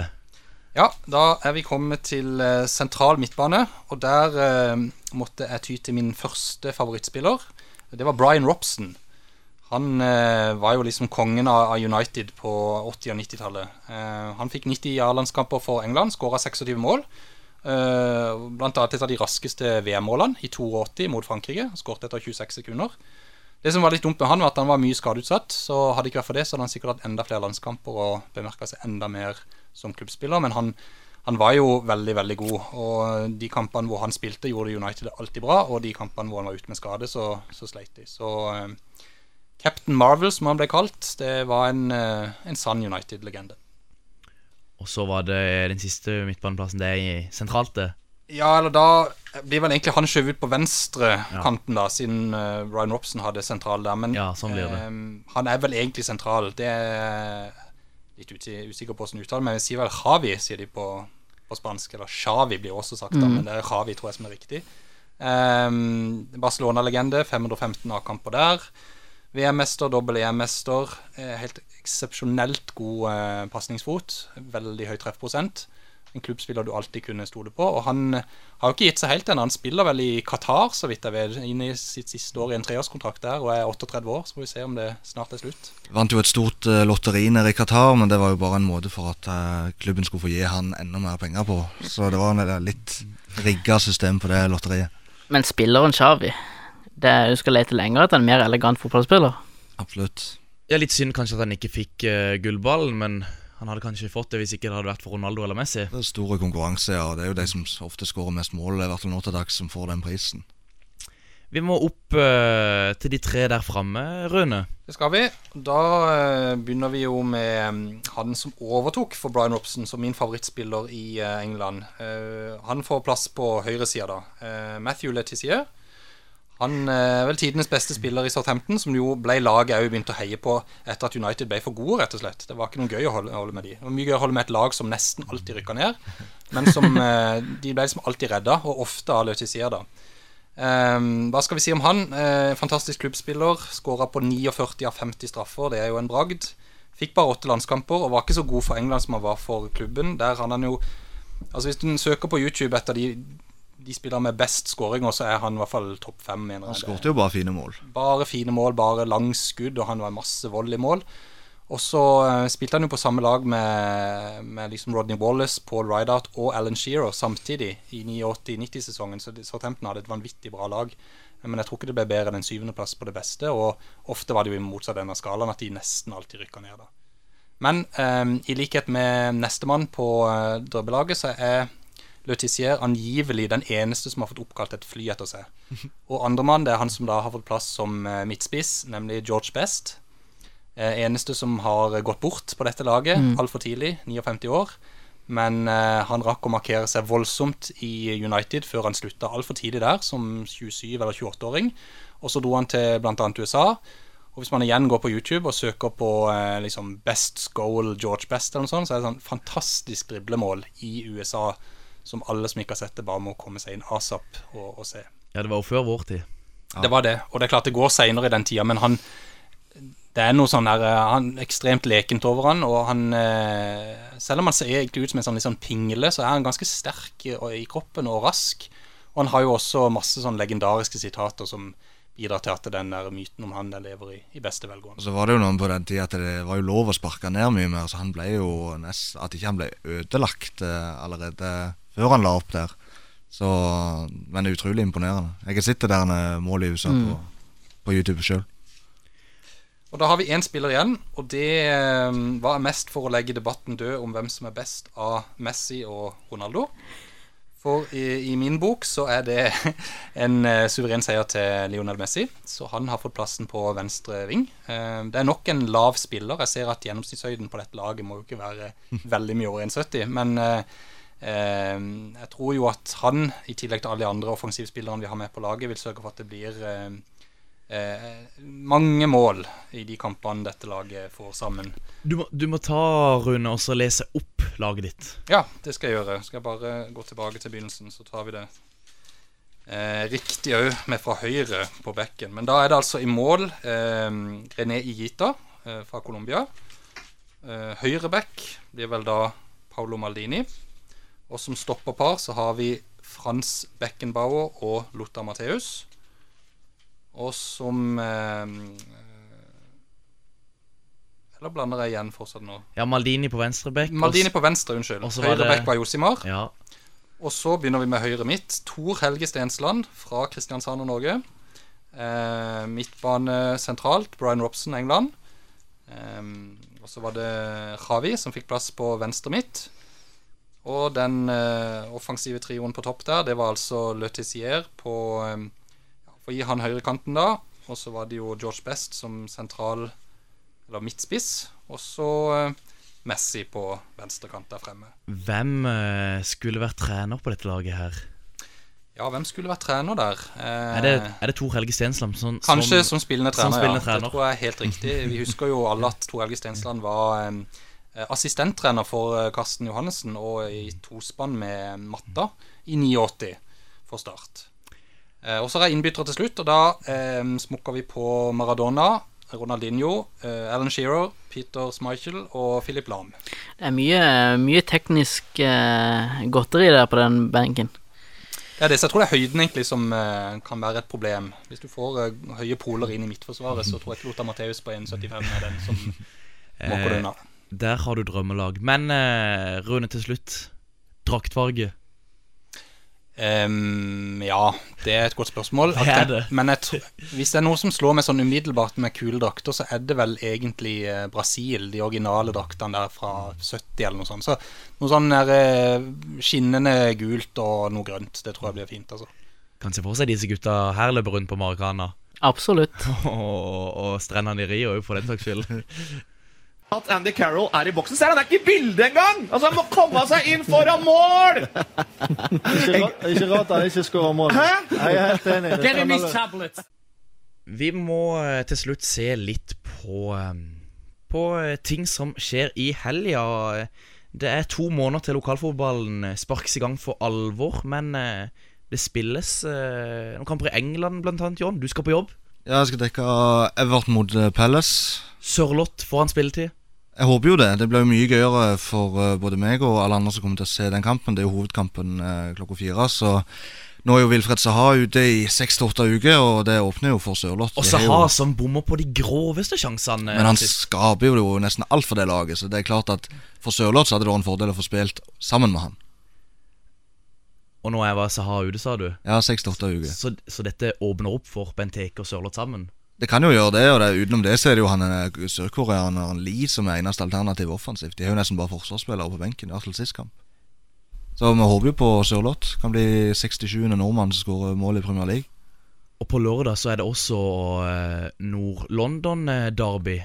Ja, da er vi kommet til eh, sentral midtbane, og der eh, måtte jeg ty til min første favorittspiller. Det var Brian Robson. Han eh, var jo liksom kongen av, United på 80- og 90-tallet. Eh, han fikk 90 A-landskamper for England, skåra 26 mål. Eh, blant annet et av de raskeste VM-målene i 82 mot Frankrike. Skåret etter 26 sekunder. Det som var litt dumt med han, var at han var mye skadeutsatt. Så hadde ikke vært for det, så hadde han sikkert hatt enda flere landskamper og bemerka seg enda mer som klubbspiller. Men han han var jo veldig, veldig god. Og de kampene hvor han spilte, gjorde United alltid bra. Og de kampene hvor han var ute med skade, så, så sleit de. Så uh, Captain Marvel, som han ble kalt, det var en, uh, en sann United-legende. Og så var det den siste midtbaneplassen. Det er i sentralt, det. Ja, eller da blir vel egentlig han skjøvet ut på venstre kanten, da, siden uh, Ryan Robson hadde sentral der. Men Ja, sånn blir det. Uh, han er vel egentlig sentral. Det er litt usikker på hvordan uttaler, men vi sier vel Javi, sier de på, på spansk. Eller Xavi blir også sagt, da, Mm. men det er Xavi tror jeg, som er riktig. Um, Barcelona-legende, 515 A-kamper der. VM-mester, dobbel EM-mester. Eh, Helt eksepsjonelt god uh, pasningsfot. Veldig høy treffprosent. En klubbspiller du alltid kunne stole på. Og han eh, har jo ikke gitt seg helt ennå. Han spiller vel i Qatar, så vidt jeg vet, inn i sitt siste år i en treårskontrakt der, og er 38 år. Så får vi se om det snart er slutt. Vant jo et stort eh, lotteri nede i Qatar, men det var jo bare en måte for at eh, klubben skulle få gi han enda mer penger på. Så det var en litt rigga system på det lotteriet. Men spilleren er, Du skal lete lenger etter en mer elegant fotballspiller. Absolutt. Ja, Litt synd kanskje at han ikke fikk uh, gullballen, men han hadde kanskje fått det hvis ikke det hadde vært for Ronaldo eller Messi. Det er store konkurranse, ja. Det er jo de som ofte skårer mest mål, i hvert fall nå til dags, som får den prisen. Vi må opp uh, til de tre der framme, Rune. Det skal vi. Da uh, begynner vi jo med mm, han som overtok for Brian Robson som min favorittspiller i uh, England. Han får plass på høyresida, da. Matthew Letizier. Han eh, er vel tidenes beste spiller i Southampton, som jo ble laget òg begynte å heie på etter at United ble for gode, rett og slett. Det var ikke noe gøy å holde, holde med de. Det var mye gøy å holde med et lag som nesten alltid rykka ned, men som eh, de ble liksom alltid redda, og ofte av Lautisier, da. Um, hva skal vi si om han? Uh, fantastisk klubbspiller. Skåra på 49 av 50 straffer. Det er jo en bragd. Fikk bare åtte landskamper og var ikke så god for England som han var for klubben. Der han jo Altså Hvis du søker på YouTube etter de, de spiller med best skåringer, så er han i hvert fall topp fem. mener Han skåret jo bare fine mål. Bare fine mål, bare langskudd, og han var masse vold i mål. Og så eh, spilte han jo på samme lag med, med liksom Rodney Wallace, Paul Rydout og Alan Shearer samtidig i 89-90-sesongen. Så Southampton hadde et vanvittig bra lag. Men jeg tror ikke det ble bedre enn en syvendeplass på det beste. Og ofte var det jo i motsatt ende av skalaen at de nesten alltid rykka ned. da. Men eh, i likhet med nestemann på uh, drømmelaget, så er Letizier angivelig den eneste som har fått oppkalt et fly etter seg. Og andremann det er han som da har fått plass som eh, midtspiss, nemlig George Best. Eh, eneste som har gått bort på dette laget Mm. altfor tidlig, 59 år. Men eh, han rakk å markere seg voldsomt i United før han slutta altfor tidlig der, som 27- eller 28-åring. Og så dro han til bl.a. USA. Og hvis man igjen går på YouTube og søker på eh, liksom Best Goal George Best, eller noe sånt, så er det sånn fantastisk driblemål i USA som alle som ikke har sett det, bare må komme seg inn asap og, og se. Ja, det var jo før vår tid. Det var det. Og det er klart det går seinere i den tida, men han Det er noe sånn her eh, Han er ekstremt lekent over han, og han eh, Selv om han ser egentlig ut som en sånn sånn pingle, så er han ganske sterk i, i kroppen og rask. Og han har jo også masse sånn legendariske sitater som bidrar til at den der myten om han den lever i, i beste velgående. Så var det jo noen på den tida at det var jo lov å sparke ned mye mer, så han ble jo nest, At ikke han ble ødelagt eh, allerede før han la opp der. Så, men det er utrolig imponerende. Jeg har sett det der målet i USA Mm. på, på YouTube sjøl. Og da har vi én spiller igjen, og det eh, var mest for å legge debatten død om hvem som er best av Messi og Ronaldo. For i, i min bok så er det en eh, suveren seier til Lionel Messi, så han har fått plassen på venstre ving. Eh, det er nok en lav spiller. Jeg ser at gjennomsnittshøyden på dette laget må jo ikke være veldig mye over 1,70, men eh, jeg tror jo at han, i tillegg til alle de andre offensivspillerne vi har med på laget, vil sørge for at det blir eh, eh, mange mål i de kampene dette laget får sammen. Du må, du må ta, Rune, og så lese opp laget ditt. Ja, det skal jeg gjøre. Skal jeg bare gå tilbake til begynnelsen, så tar vi det eh, riktig òg, med fra høyre på bekken. Men da er det altså i mål eh, René Igita fra Colombia. Eh, Høyreback blir vel da Paolo Maldini. Og som stopperpar så har vi Frans Beckenbauer og Lothar Matheus. Og som eh, Eller blander jeg igjen fortsatt nå? Ja, Maldini på venstre bekk. Maldini på venstre, unnskyld. Høyre det- var Josimar. Ja. Og så begynner vi med høyre midt. Tor Helge Stensland fra Kristiansand og Norge. Eh, midtbane sentralt, Brian Robson, England. Eh, og så var det Ravi som fikk plass på venstre midt. Og den eh, offensive trioen på topp der, det var altså Le Tissier på eh, ja, For å gi han høyrekanten, da. Og så var det jo George Best som sentral, eller midtspiss. Og så eh, Messi på venstrekant der fremme. Hvem eh, skulle vært trener på dette laget her? Ja, hvem skulle vært trener der? Eh, Er det, er det Tor Helge Stensland som, Kanskje som, spillende trener, som spillende ja. trener. Det tror jeg er helt riktig. Vi husker jo alle at Tor Helge Stensland var eh, assistenttrener for eh, Karsten Johannessen og i tospann med Matta i 89 for Start. Eh, og så er jeg innbytter til slutt, og da eh, smukker vi på Maradona, Ronaldinho, eh, Alan Shearer, Peter Schmeichel og Philip Lahm. Det er mye, mye teknisk eh, godteri der på den benken. Er det, så jeg tror det er høyden egentlig som eh, kan være et problem. Hvis du får eh, høye poler inn i midtforsvaret, så tror jeg ikke Lotta Matheus på 1,75 er den som måker det unna. Der har du drømmelag. Men eh, Rune, til slutt. Draktfarge. Um, ja, det er et godt spørsmål. Det er det. Men jeg tror, hvis det er noe som slår meg sånn umiddelbart med kule drakter, så er det vel egentlig eh, Brasil, de originale draktene der fra 70 eller noe sånt. Så noe sånn der, eh, skinnende gult og noe grønt, det tror jeg blir fint. altså. Kan se for seg disse gutta her løper rundt på Maracana. Absolutt. og, og strendene i Rio, for den saks skyld. At Andy Carroll er i boksen. Ser han er ikke i bildet engang! Altså, Han må komme seg inn foran mål! Ikke, ra ikke rart han ikke skårer mål. Hæ? Jeg er helt enig. Get him his tablet. Vi må eh, til slutt se litt på eh, På eh, ting som skjer i helga. Det er to måneder til lokalfotballen sparkes i gang for alvor, men det spilles noen kamper i England, blant annet, John. Du skal på jobb. Ja, jeg skal dekke Everton mot Palace. Sørloth får han spilletid. Jeg håper jo det. Det blir mye gøyere for eh, både meg og alle andre som kommer til å se den kampen. Det er jo hovedkampen eh, klokka fire. Så nå er jo Wilfred Saha ute i seks til åtte uker, og det åpner jo for Sørloth. Og Saha jo- som bommer på de groveste sjansene. Men han skaper jo nesten alt for det laget, så det er klart at for Sørloth hadde det vært en fordel å få spilt sammen med han. Og nå er Saha ute, sa du? Ja, seks til åtte uker. Så, så dette åpner opp for Benteke og Sørloth sammen? Det kan jo gjøre det, og det, utenom det så er det jo han eh, sørkoreaneren Lee som er eneste alternativ offensivt. De er jo nesten bare forsvarsspillere på benken, i hvert fall sist kamp. Så vi håper jo på Sørloth. Kan bli 67. nordmann som skårer mål i Premier League. Og på lørdag så er det også eh, Nord-London-derby.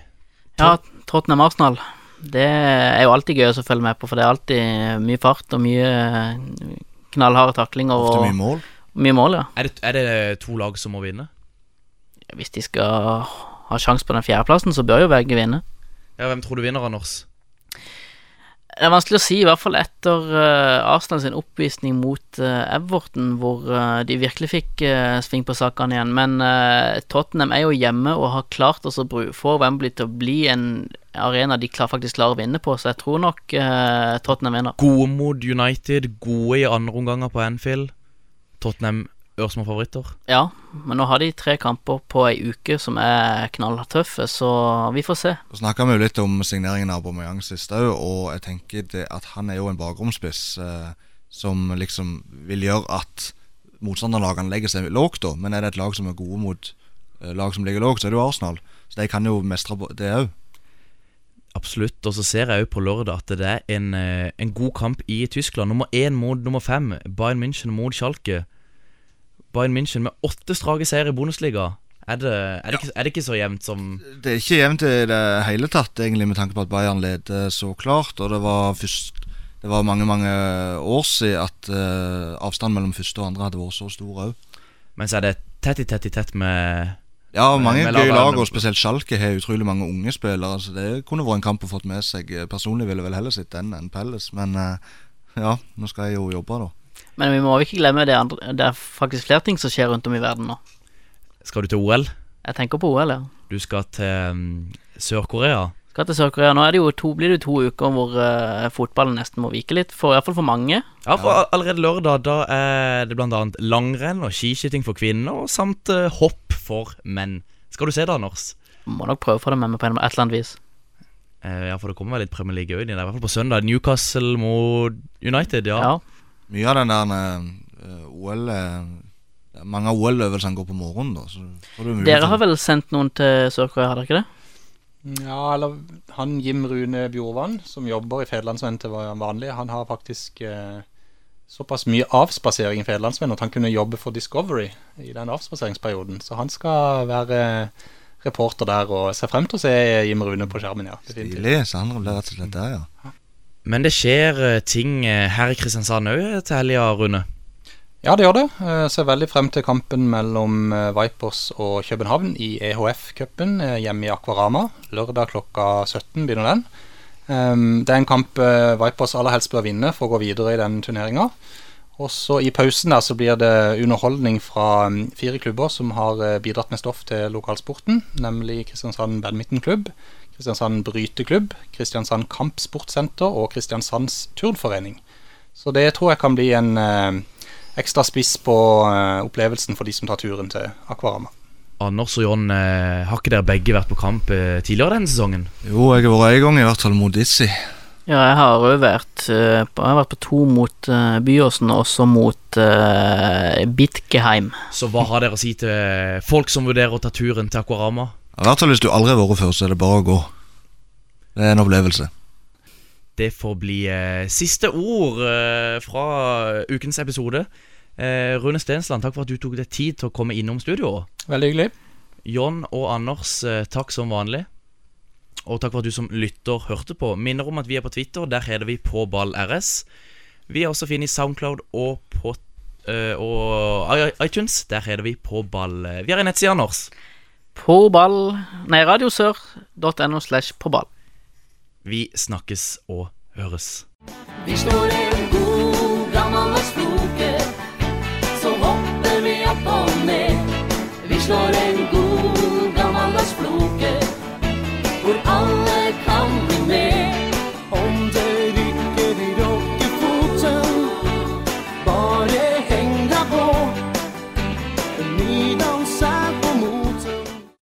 Ja, Tottenham Arsenal. Det er jo alltid gøy å følge med på, for det er alltid mye fart og mye eh, knallharde taklinger. Ofte og mye mål. Mye mål, ja. Er det, er det to lag som må vinne? Hvis de skal ha sjanse på den fjerdeplassen, så bør jo begge vinne. Ja, Hvem tror du vinner, Anders? Det er vanskelig å si, i hvert fall etter uh, Arsenal sin oppvisning mot uh, Everton, hvor uh, de virkelig fikk uh, sving på sakene igjen. Men Tottenham er jo hjemme og har klart å få Wembley til å bli en arena de klar, faktisk klarer å vinne på, så jeg tror nok Tottenham vinner. Gode mot United, gode i andre omganger på Anfield. Tottenham ørsmå favoritter. Ja, men nå har de tre kamper på ei uke som er knalltøffe, så vi får se. Så snakka vi jo litt om signeringen av Aubameyang sist òg, og jeg tenker det at han er jo en bakromspiss eh, som liksom vil gjøre at motstanderlagene legger seg lågt, da. Men er det et lag som er gode mot eh, lag som ligger lågt, så er det jo Arsenal. Så de kan jo mestre det òg. Absolutt. Og så ser jeg jo på lørdag at det er en, eh, en god kamp i Tyskland. Nummer én mot nummer fem. Bayern München mot Schalke. Bayern München med åtte strake seire i Bundesliga. Er det, er, det ikke, er det ikke så jevnt som Det er ikke jevnt i det hele tatt, egentlig, med tanke på at Bayern leder så klart. Og det var først Det var mange, mange år siden at uh, avstanden mellom første og andre hadde vært så stor òg. Men så er det tett i tett i tett med Ja, mange gøye lag, og spesielt Schalke har utrolig mange unge spillere. Så det kunne vært en kamp å fått med seg. Personlig ville jeg vel heller sett den enn Pelles, men eh, ja, nå skal jeg jo jobbe, da. Men vi må ikke glemme det andre Det er faktisk flere ting som skjer rundt om i verden nå. Skal du til OL? Jeg tenker på OL, ja. Du skal til um, Sør-Korea? Skal til Sør-Korea. Nå det to, blir det jo to uker hvor uh, fotballen nesten må vike litt, for, i hvert fall for mange. Ja, for allerede lørdag Da er det annet langrenn og skiskyting for kvinner, samt uh, hopp for menn. Skal du se det, Anders? Må nok prøve å få det med meg på et eller annet vis. Uh, ja, for det kommer vel litt Premier League òg inn i det. I hvert fall på søndag. Newcastle mot United, ja. Ja. Mye av den der uh, OL uh, Mange av OL-øvelsene går på morgenen, da. Så får du Dere har vel sendt noen til Sør-Korea, har dere ikke det? Ja, eller han Jim Rune Bjorvann, som jobber i Federlandsvennen til vanlig, han har faktisk eh, såpass mye avspasering i Federlandsvennen at han kunne jobbe for Discovery i den avspaseringsperioden. Så han skal være reporter der og ser frem til å se Jim Rune på skjermen, ja. Stilig. Så han ble rett og slett der, ja. Men det skjer eh, ting eh, her i Kristiansand òg til helga, Rune. Ja, det gjør det. Jeg ser veldig frem til kampen mellom eh, Vipers og København i EHF-cupen eh, hjemme i Akvarama. Lørdag klokka 17 begynner den. Ehm, Det er en kamp eh, Vipers aller helst bør vinne for å gå videre i den turneringa. Også I pausen der så blir det underholdning fra mm, fire klubber som har eh, bidratt med stoff til lokalsporten, nemlig Kristiansand badmintonklubb, Kristiansand bryteklubb, Kristiansand kampsportsenter og Kristiansands turnforening. Så det tror jeg kan bli en eh, ekstra spiss på eh, opplevelsen for de som tar turen til Akvarama. Anders og John, eh, har ikke dere begge vært på kamp eh, tidligere denne sesongen? Jo, jeg har vært en gang i hvert fall mot Dizzie. Ja, jeg har òg vært vært på to mot uh, Byåsen og også mot uh, Bitkeheim. Så hva har dere å si til folk som vurderer å ta turen til Aquarama? I hvert fall hvis du aldri har vært før, så er det bare å gå. Det er en opplevelse. Det får bli eh, siste ord eh, fra ukens episode. Eh, Rune Stensland, takk for at du tok deg tid til å komme innom studio. Veldig hyggelig. John og Anders, eh, takk som vanlig. Og takk for at du som lytter hørte på. Minner om at vi er på Twitter. Der heter vi på ball RS. Vi er også fine i Soundcloud og på eh, og iTunes. Der heter vi på ball. Vi har en nettside, Anders. På ball Nei, radiosør.no slash på ball. Vi snakkes og høres. Vi slår en god gammel og sloke, så hopper vi opp og ned. Vi slår